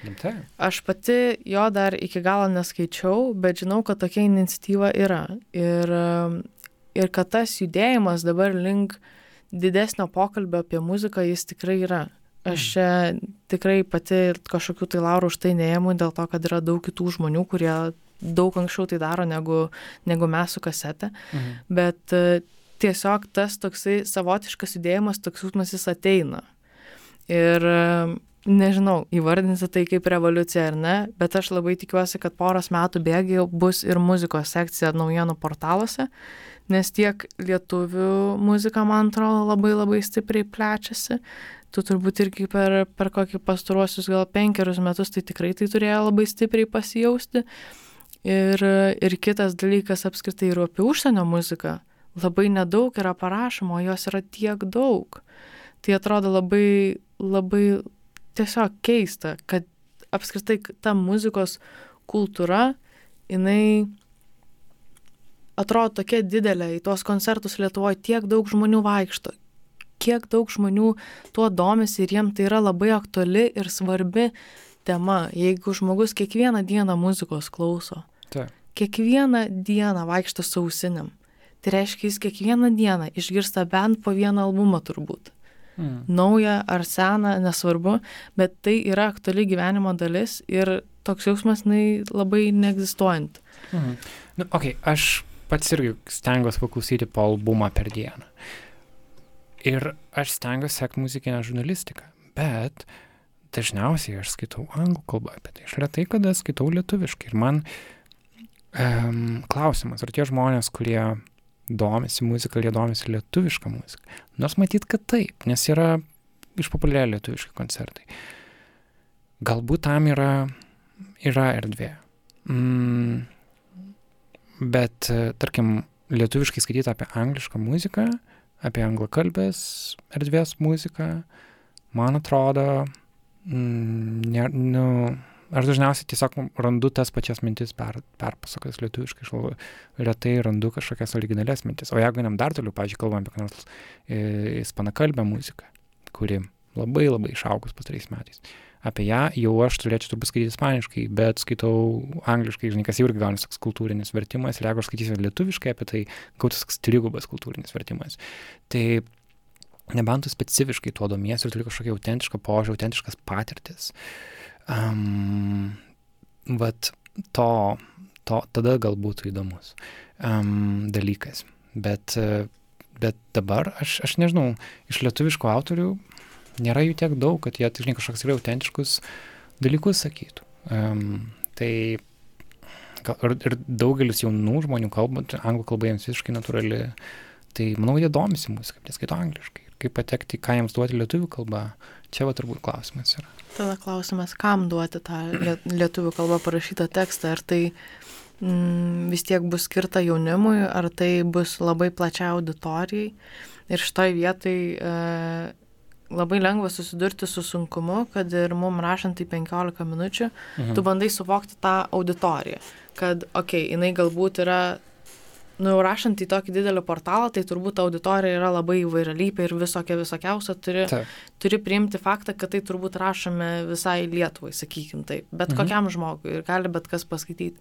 Rimtai? Aš pati jo dar iki galo neskaičiau, bet žinau, kad tokia iniciatyva yra. Ir, ir kad tas judėjimas dabar link didesnio pokalbio apie muziką jis tikrai yra. Aš mm. čia tikrai pati kažkokių tai laurų už tai neėmu, dėl to, kad yra daug kitų žmonių, kurie daug anksčiau tai daro negu, negu mes su kasete. Mhm. Bet e, tiesiog tas toksai savotiškas judėjimas, toks jausmas jis ateina. Ir e, nežinau, įvardinti tai kaip revoliucija ar ne, bet aš labai tikiuosi, kad poros metų bėgiai bus ir muzikos sekcija naujienų portaluose, nes tiek lietuvių muzika, man atrodo, labai labai stipriai plečiasi, tu turbūt irgi per, per kokį pastaruosius gal penkerius metus tai tikrai tai turėjo labai stipriai pasijausti. Ir, ir kitas dalykas apskritai ir apie užsienio muziką. Labai nedaug yra parašoma, o jos yra tiek daug. Tai atrodo labai, labai tiesiog keista, kad apskritai ta muzikos kultūra, jinai atrodo tokia didelė, į tuos koncertus Lietuvoje tiek daug žmonių vaikšto, kiek daug žmonių tuo domisi ir jiem tai yra labai aktuali ir svarbi tema. Jeigu žmogus kiekvieną dieną muzikos klauso, Taip. kiekvieną dieną vaikšto sausinėm, tai reiškia, jis kiekvieną dieną išgirsta bent po vieną albumą turbūt. Hmm. Naują ar seną, nesvarbu, bet tai yra aktuali gyvenimo dalis ir toks jausmas nai, labai neegzistuojant. Mhm. Nu, okay, aš pats irgi stengiuosi paklausyti po albumą per dieną. Ir aš stengiuosi sekti muzikinę žurnalistiką, bet dažniausiai aš skaitau anglų kalbą apie tai. Aš retai kada skaitau lietuviškai. Ir man um, klausimas, ar tie žmonės, kurie domisi muzika, jie domisi lietuvišką muziką. Nors matyt, kad taip, nes yra išpopuliarėję lietuviški koncertai. Galbūt tam yra, yra erdvė. Mm, bet, tarkim, lietuviškai skaityti apie anglišką muziką, apie anglakalbės erdvės muziką, man atrodo, mm, ne, nu, aš dažniausiai tiesiog randu tas pačias mintis per, perpasakojęs lietuviškai, aš retai randu kažkokias originalias mintis. O jeigu einam dar toliau, pažiūrėjau, kalbam apie nors e, ispanakalbę muziką, kuri labai labai išaugus pastarais metais. Apie ją jau aš turėčiau turbūt skaityti ispaniškai, bet skaitau angliškai, žinai, kas jau irgi gaunasi toks kultūrinis vertimas, ir jeigu aš skaitysiu lietuviškai apie tai, gautas toks trigubas kultūrinis vertimas. Tai nebent tu specifiškai tuo domiesi ir turi kažkokią autentišką požiūrį, autentiškas patirtis. Um, vat to, to tada gal būtų įdomus um, dalykas. Bet, bet dabar aš, aš nežinau, iš lietuviškų autorių nėra jų tiek daug, kad jie, žinai, kažkoks tikrai autentiškus dalykus sakytų. Um, tai ir, ir daugelis jaunų žmonių kalba, anglų kalba jiems visiškai natūrali, tai manau, jie domisi muziką, nes skaito angliškai. Kaip patekti, ką jiems duoti lietuvių kalbą, čia va turbūt klausimas yra. Tada klausimas, kam duoti tą lietuvių kalbą parašytą tekstą, ar tai mm, vis tiek bus skirta jaunimui, ar tai bus labai plačiai auditorijai. Ir šitoj vietai e, labai lengva susidurti su sunkumu, kad ir mum rašant į 15 minučių, mhm. tu bandai suvokti tą auditoriją, kad, okei, okay, jinai galbūt yra, nu, rašant į tokį didelį portalą, tai turbūt auditorija yra labai įvairialypė ir visokia visokiausia, turi, taip. turi priimti faktą, kad tai turbūt rašome visai Lietuvai, sakykim taip, bet mhm. kokiam žmogui ir gali bet kas paskaityti.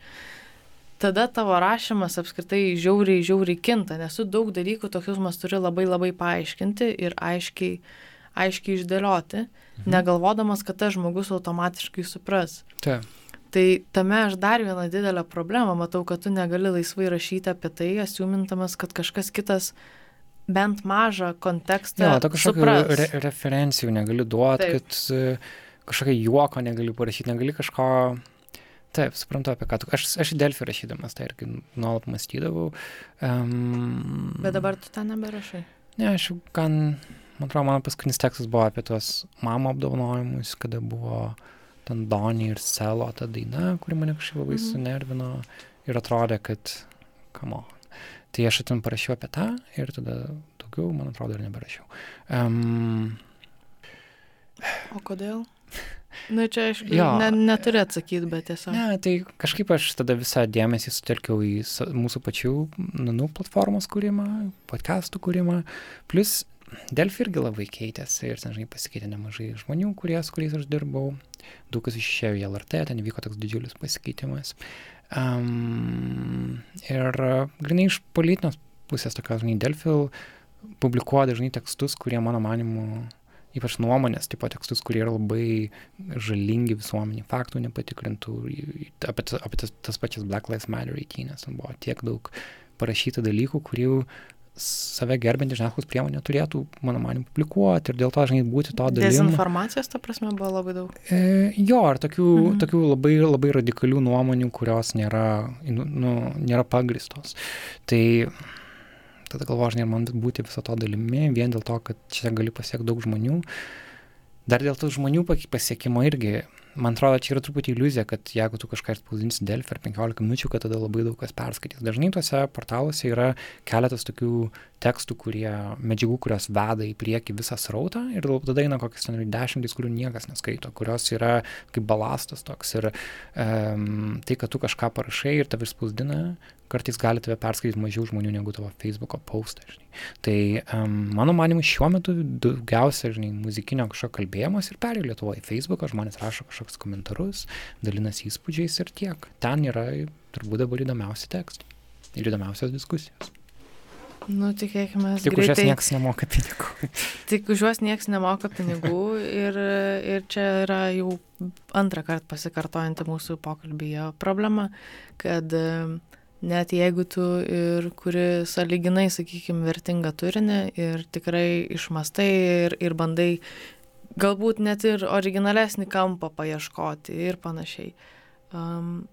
Tada tavo rašymas apskritai žiauriai, žiauriai kinta, nes tu daug dalykų tokius mas turi labai labai paaiškinti ir aiškiai aiškiai išdėlioti, mhm. negalvodamas, kad tas žmogus automatiškai supras. Taip. Tai tame aš dar vieną didelę problemą matau, kad tu negali laisvai rašyti apie tai, asiumintamas, kad kažkas kitas bent mažą kontekstą. Ne, to kažkokių re referencijų negali duoti, kad uh, kažkokio juoko negali parašyti, negali kažko... Taip, suprantu apie ką tu. Aš, aš į Delfį rašydamas tai irgi nuolat mąstydavau. Um, Bet dabar tu ten neberašai. Ne, aš gan man atrodo, mano paskutinis tekstas buvo apie tuos mamo apdovanojimus, kada buvo ten Donny ir Selo ta daina, kuri mane kažkaip labai mhm. sunervino ir atrodė, kad, kamo. Tai aš atim parašiau apie tą ir tada daugiau, man atrodo, ir neberašiau. Um, o kodėl? Na, nu, čia aš ne, neturiu atsakyti, bet tiesiog. Ne, tai kažkaip aš tada visą dėmesį sutelkiau į mūsų pačių nanų platformos kūrimą, podcastų kūrimą, plus Delfi irgi labai keitėsi ir, žinai, pasikeitė nemažai žmonių, kurie, su kuriais aš dirbau. Daug kas išėjo į LRT, ten vyko toks didžiulis pasikeitimas. Um, ir grinai iš politinės pusės tokios, žinai, Delfi publikuoja dažnai tekstus, kurie mano manimu, ypač nuomonės, tipo tekstus, kurie yra labai žalingi visuomenį, faktų nepatikrintų, apie, apie tas, tas pačias Black Lives Matter eitynės, ten buvo tiek daug parašyta dalykų, kurių save gerbinti žiniasklaidos priemonė turėtų, mano manimu, publikuoti ir dėl to, žinai, būti to dalimi. Dezinformacijos, ta prasme, buvo labai daug. E, jo, ar tokių, mhm. tokių labai, labai radikalių nuomonių, kurios nėra, nu, nu, nėra pagristos. Tai tada galvoju, žinai, man būti viso to dalimi, vien dėl to, kad čia gali pasiekti daug žmonių. Dar dėl tų žmonių pasiekimo irgi man atrodo, čia yra truputį iliuzija, kad jeigu tu kažką spausdinsi Delfį ar 15 minučių, kad tada labai daug kas perskaitys. Dažnai tuose portaluose yra keletas tokių tekstų, kurie, medžiagų, kurios veda į priekį visą srautą ir tada eina kokias ten dešimtis, kurių niekas neskaito, kurios yra kaip balastas toks. Ir um, tai, kad tu kažką parašai ir tave spausdina, kartais gali tave perskaityti mažiau žmonių negu tavo Facebook'o postą. Žinai. Tai um, mano manimu šiuo metu daugiausia, žinai, muzikinio kažkokio kalbėjimas ir perėjo Lietuvoje į Facebook'ą, žmonės rašo kažkokius komentarus, dalinasi įspūdžiais ir tiek. Ten yra turbūt dabar įdomiausi tekstai ir įdomiausios diskusijos. Nu, tikėkime, tik už juos niekas nemoka pinigų. tik už juos niekas nemoka pinigų ir, ir čia yra jau antrą kartą pasikartojanti mūsų pokalbėje problema, kad net jeigu tu ir kuri saliginai, sakykime, vertingą turinį ir tikrai išmastai ir, ir bandai galbūt net ir originalesnį kampą paieškoti ir panašiai. Um,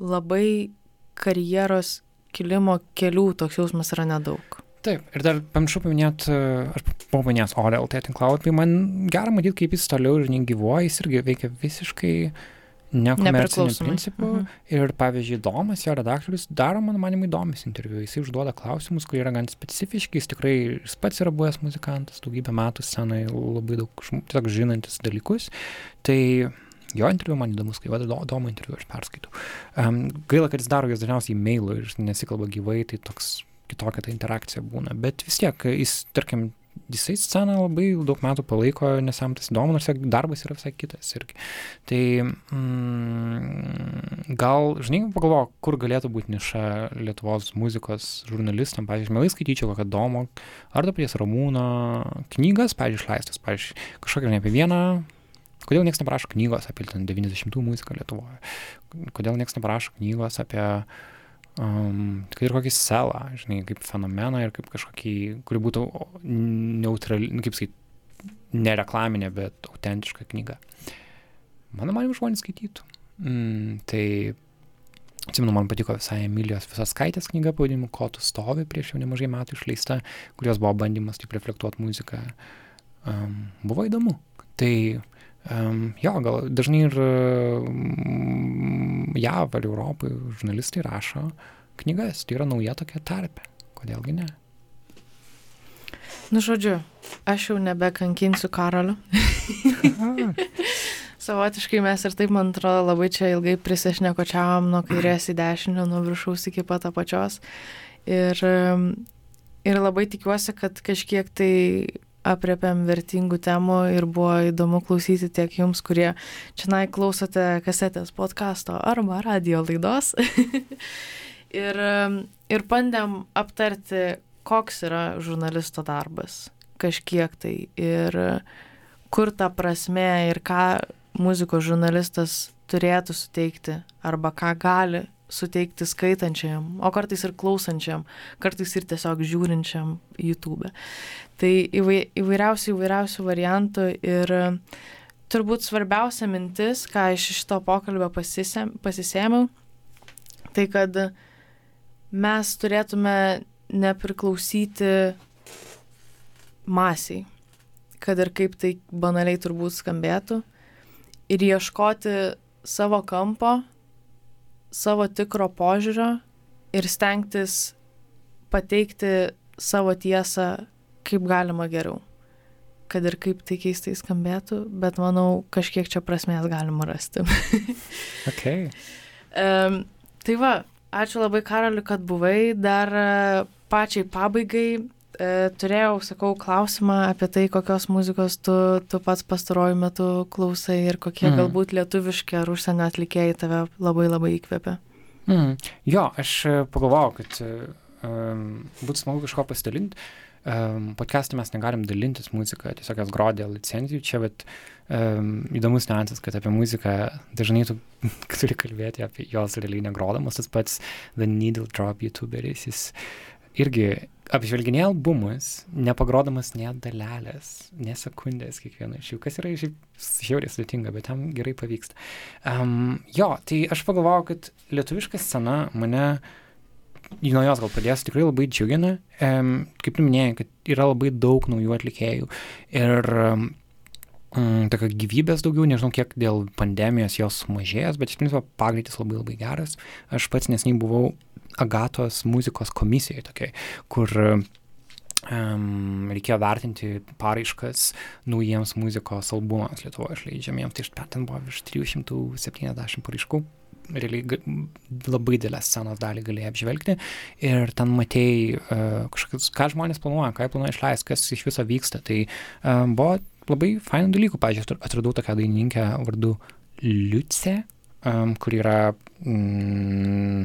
labai karjeros kilimo kelių toks jausmas yra nedaug. Taip, ir dar pamiršau paminėti, aš buvau paminėjęs OLT tinklalapį, man gera matyti, kaip jis toliau ir negyvuoja, jis irgi veikia visiškai nekomerciniu principu. Mhm. Ir pavyzdžiui, Domas, jo redaktorius, daro, man manim, įdomius interviu. Jis užduoda klausimus, kurie yra gan specifiški, jis tikrai jis pats yra buvęs muzikantas, daugybę metų scenoje, labai daug tiesiog žinantis dalykus. Tai jo interviu man įdomus, kai vado Domo interviu aš perskaitau. Um, gaila, kad jis daro jas dažniausiai e-mailu ir nesikalba gyvai, tai toks kitokia ta interakcija būna. Bet vis tiek, jis, tarkim, jisai sceną labai daug metų palaiko, nes jam tas įdomu, nors darbas yra visai kitas irgi. Tai mm, gal, žinai, pagalvoju, kur galėtų būti niša Lietuvos muzikos žurnalistam, pavyzdžiui, mielai skaityčiau kokią Domo ar to pries Ramūno knygas, pavyzdžiui, išleistas, pavyzdžiui, kažkokią ne apie vieną. Kodėl niekas neprašo knygos apie 90-ų muziką Lietuvoje? Kodėl niekas neprašo knygos apie um, kad ir kokį selą, žinai, kaip fenomeną ir kaip kažkokį, kuri būtų neutrali, nu, kaip sakyt, nereklaminė, bet autentiška knyga. Mano manimu, žmonės skaitytų. Mm, tai, atsimenu, man patiko visai Emilijos visos skaitės knyga pavadinimu Ko tu stovi prieš jau nemažai metų išleista, kurios buvo bandymas taip reflektuoti muziką. Um, buvo įdomu. Tai jo, gal dažnai ir um, JAV ar Europai žurnalistai rašo knygas, tai yra nauja tokia tarpė. Kodėlgi ne? Nu, žodžiu, aš jau nebekankinsiu karaliu. Savotiškai mes ir taip, man atrodo, labai čia ilgai prisišnekočiavom nuo kairės į dešinę, nuo viršaus iki pat apačios. Ir, ir labai tikiuosi, kad kažkiek tai apriepiam vertingų temų ir buvo įdomu klausyti tiek jums, kurie čia klausote kasetės podkasto arba radio laidos. ir, ir bandėm aptarti, koks yra žurnalisto darbas, kažkiek tai ir kur ta prasme ir ką muzikos žurnalistas turėtų suteikti arba ką gali suteikti skaitančiam, o kartais ir klausančiam, kartais ir tiesiog žiūrinčiam YouTube. Tai įvai, įvairiausių įvairiausių variantų ir turbūt svarbiausia mintis, ką iš šito pokalbio pasisėm, pasisėmiau, tai kad mes turėtume nepriklausyti masiai, kad ir kaip tai banaliai turbūt skambėtų, ir ieškoti savo kampo, savo tikro požiūrio ir stengtis pateikti savo tiesą kaip galima geriau. Kad ir kaip tai keistai skambėtų, bet manau, kažkiek čia prasmės galima rasti. okay. um, tai va, ačiū labai Karaliu, kad buvai. Dar pačiai pabaigai e, turėjau, sakau, klausimą apie tai, kokios muzikos tu, tu pats pastaruoju metu klausai ir kokie mm. galbūt lietuviški ar užsienio atlikėjai tave labai labai įkvėpia. Mm. Jo, aš e, pagalvojau, kad um, būtų smagu kažko pasidalinti. Um, podcast'e mes negalim dalintis muziką, tiesiog jas grodė licenzijų čia, bet um, įdomus niuansas, kad apie muziką dažnai tu turi kalbėti apie jos realiai negrodamas, tas pats The Needle Drop YouTuberis, jis irgi apžvelginėja albumus, nepagrodamas net dalelės, ne sekundės kiekvieną iš jų, kas yra žiauriai sudėtinga, bet tam gerai pavyksta. Um, jo, tai aš pagalvojau, kad lietuviška scena mane, nuo jos gal pradės, tikrai labai džiugina. Um, kaip minėjai, kad yra labai daug naujų atlikėjų ir um, tokio gyvybės daugiau, nežinau kiek dėl pandemijos jos mažėjęs, bet iš principo pagreitis labai labai geras. Aš pats nesnei buvau Agatos muzikos komisijoje tokiai, kur um, reikėjo vertinti paraiškas naujiems muzikos albumams Lietuvoje išleidžiamiems. Tai ten buvo virš 370 paraiškų. Realiai labai didelę scenos dalį galėjai apžvelgti ir ten matėjai uh, kažkokius, ką žmonės planuoja, ką jie planuoja išleisti, kas iš viso vyksta. Tai um, buvo labai fainų dalykų. Pavyzdžiui, atradau tokią dainininkę vardu Liuce, um, kur yra mm,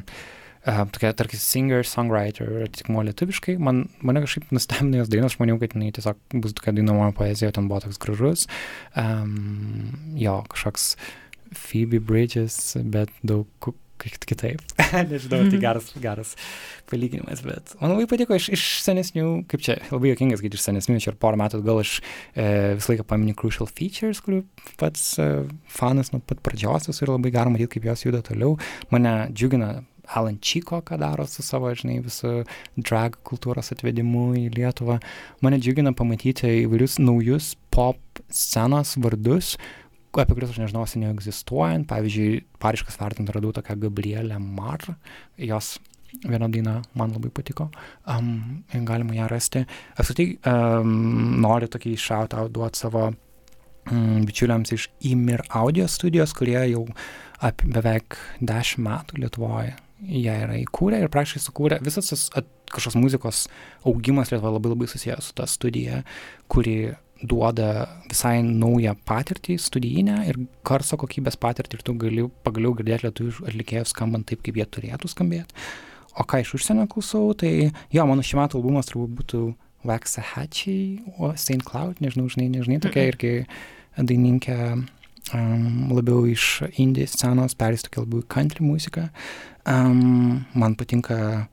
tokia, tarkim, singer, songwriter, atitikmo lietuviškai. Man, mane kažkaip nustebino jos dainos, aš maniau, kad jinai tiesiog bus tokia dainuojama poezija, ten buvo toks gražus. Um, jo, kažkoks Phoebe Bridges, bet daug kitaip. Nežinau, tai geras, geras palyginimas, bet man labai patiko iš, iš senesnių, kaip čia, labai jokingas, kad iš senesnių, čia ir porą metų gal aš e, visą laiką paminiu Crucial Features, kurių pats e, fanas nuo pat pradžios ir labai gera matyti, kaip jos juda toliau. Mane džiugina Alan Čiko, ką daro su savo, žinai, visų drag kultūros atvedimu į Lietuvą. Mane džiugina pamatyti įvairius naujus pop scenos vardus, apie kuriuos aš nežinau seniau egzistuojant. Pavyzdžiui, pariškas vertint radau tokią Gabrielę Mar, jos viena daina man labai patiko, um, galima ją rasti. Apskritai um, noriu tokį shout-out duoti savo mm, bičiuliams iš Imir audio studijos, kurie jau apie beveik 10 metų Lietuvoje jie yra įkūrę ir praktiškai sukūrė visas tas kažkoks muzikos augimas Lietuvoje labai labai susijęs su ta studija, kuri duoda visai naują patirtį studijinę ir garso kokybės patirtį ir tu gali pagaliau girdėti lietuvių atlikėjus skambant taip, kaip jie turėtų skambėti. O ką iš užsienio klausau, tai jo, mano šį metų albumas turbūt būtų Waxahachie, o St. Cloud, nežinau, žinai, nežinai, tokia irgi daininkė um, labiau iš indie scenos, perės tokia labiau country muzika. Um, man patinka,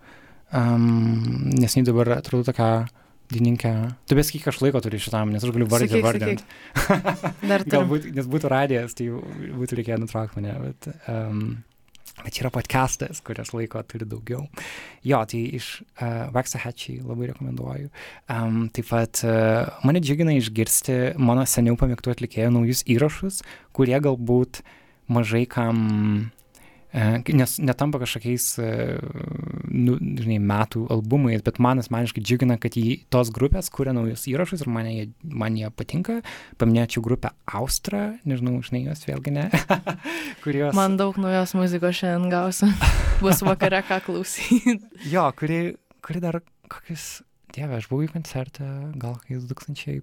um, nes jį dabar atrodo tokia dainininkę. Tu vis kiek aš laiko turiu šitam, nes aš galiu vardinti vardinti. Galbūt, nes būtų radijas, tai būtų reikėję nutraukti mane, bet um, Bet čia yra podcastas, kurias laiko turi daugiau. Jo, tai iš uh, Waxahachie labai rekomenduoju. Um, taip pat uh, mane džiugina išgirsti mano seniau pamėgtų atlikėjų naujus įrašus, kurie galbūt mažai kam E, nes netampa kažkokiais, e, nu, žinai, metų albumais, bet man asmeniškai džiugina, kad į tos grupės kuria naujus įrašus ir man jie, man jie patinka. Paminėčiau grupę Austra, nežinau, žinai, jos vėlgi ne. kurios... Man daug naujos muzikos šiandien gausiu. Bus vakare ką klausyti. jo, kuri, kuri dar kokius, dieve, aš buvau į koncertą, gal kokiais 2000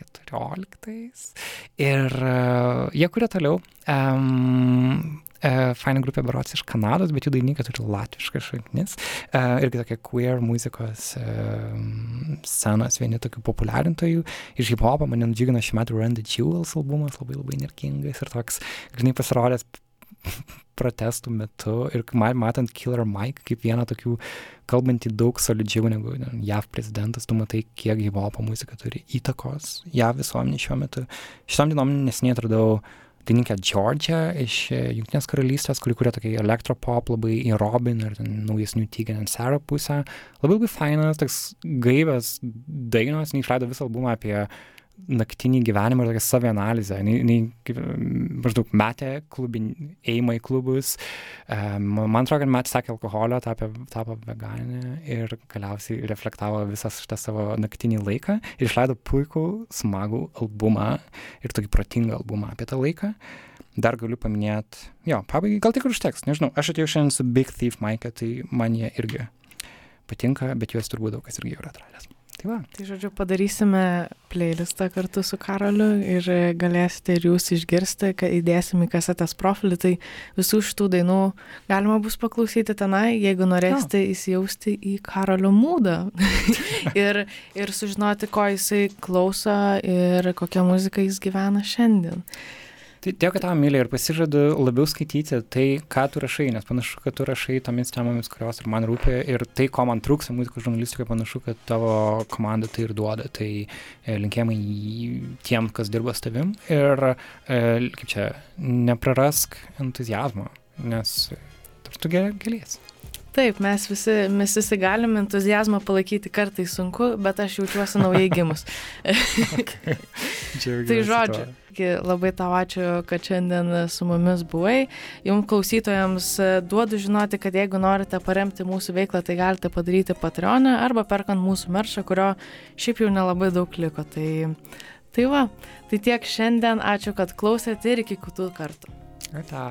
14. Ir uh, jie kuria toliau. Um, Uh, faina grupė Barots iš Kanados, bet jų dainininkai turi latviškas šaknis. Uh, irgi tokia queer muzikos uh, scenos, vieni tokių populiarintojų. Iš hip hopo mane nudžiugino šį metą Run the Jewels albumas, labai labai nerkingas ir toks, žinai, pasirodęs protestų metu ir matant Killer Mike kaip vieną tokių kalbantį daug solidžiau negu ne, JAV prezidentas, tu matai, kiek hip hopo muzika turi įtakos JAV visuomenė šiuo metu. Šitam dienom nesiniai atradau uh, dainininkę Džordžią iš e, Junktinės karalystės, kuri kuria tokį elektropop, labai į Robin ir naujesnių Tegan and Sarah pusę. Labai labai fainas, toks gaivas dainos, neišleido visą albumą apie naktinį gyvenimą ir tokią savianalizę. Jis maždaug metė klubin, eimą į klubus. Um, man atrodo, kad metė sakė alkoholio, tapo, tapo veganė ir galiausiai reflektavo visą šitą savo naktinį laiką ir išleido puikų, smagų albumą ir tokį protingą albumą apie tą laiką. Dar galiu paminėti, jo, pabaigai, gal tik užteks, nežinau, aš atėjau šiandien su Big Thief Mike, tai man jie irgi patinka, bet juos turbūt daug kas irgi yra atradęs. Tai, va. tai žodžiu, padarysime playlistą kartu su Karoliu ir galėsite ir jūs išgirsti, kad įdėsim į kasetės profilį, tai visų šitų dainų galima bus paklausyti tenai, jeigu norėsite jo. įsijausti į Karolio mūdą ir, ir sužinoti, ko jisai klauso ir kokią muziką jis gyvena šiandien. Tai dėkui tau, Milė, ir pasižadu labiau skaityti tai, ką tu rašai, nes panašu, kad tu rašai tomis temomis, kurios ir man rūpi, ir tai, ko man trūksta muzikos žurnalistikoje, panašu, kad tavo komanda tai ir duoda. Tai e, linkėjimai tiem, kas dirba su tavim ir, e, kaip čia, neprarask entuzijazmo, nes tu galėsi. Taip, mes visi, mes visi galim entuzijazmą palaikyti, kartais sunku, bet aš jaučiuosi naujai gimus. tai žodžiu, labai tau ačiū, kad šiandien su mumis buvai. Jums klausytojams duodu žinoti, kad jeigu norite paremti mūsų veiklą, tai galite padaryti Patreonę arba perkant mūsų meršą, kurio šiaip jau nelabai daug liko. Tai, tai va, tai tiek šiandien, ačiū, kad klausėte ir iki kitų kartų. Ata.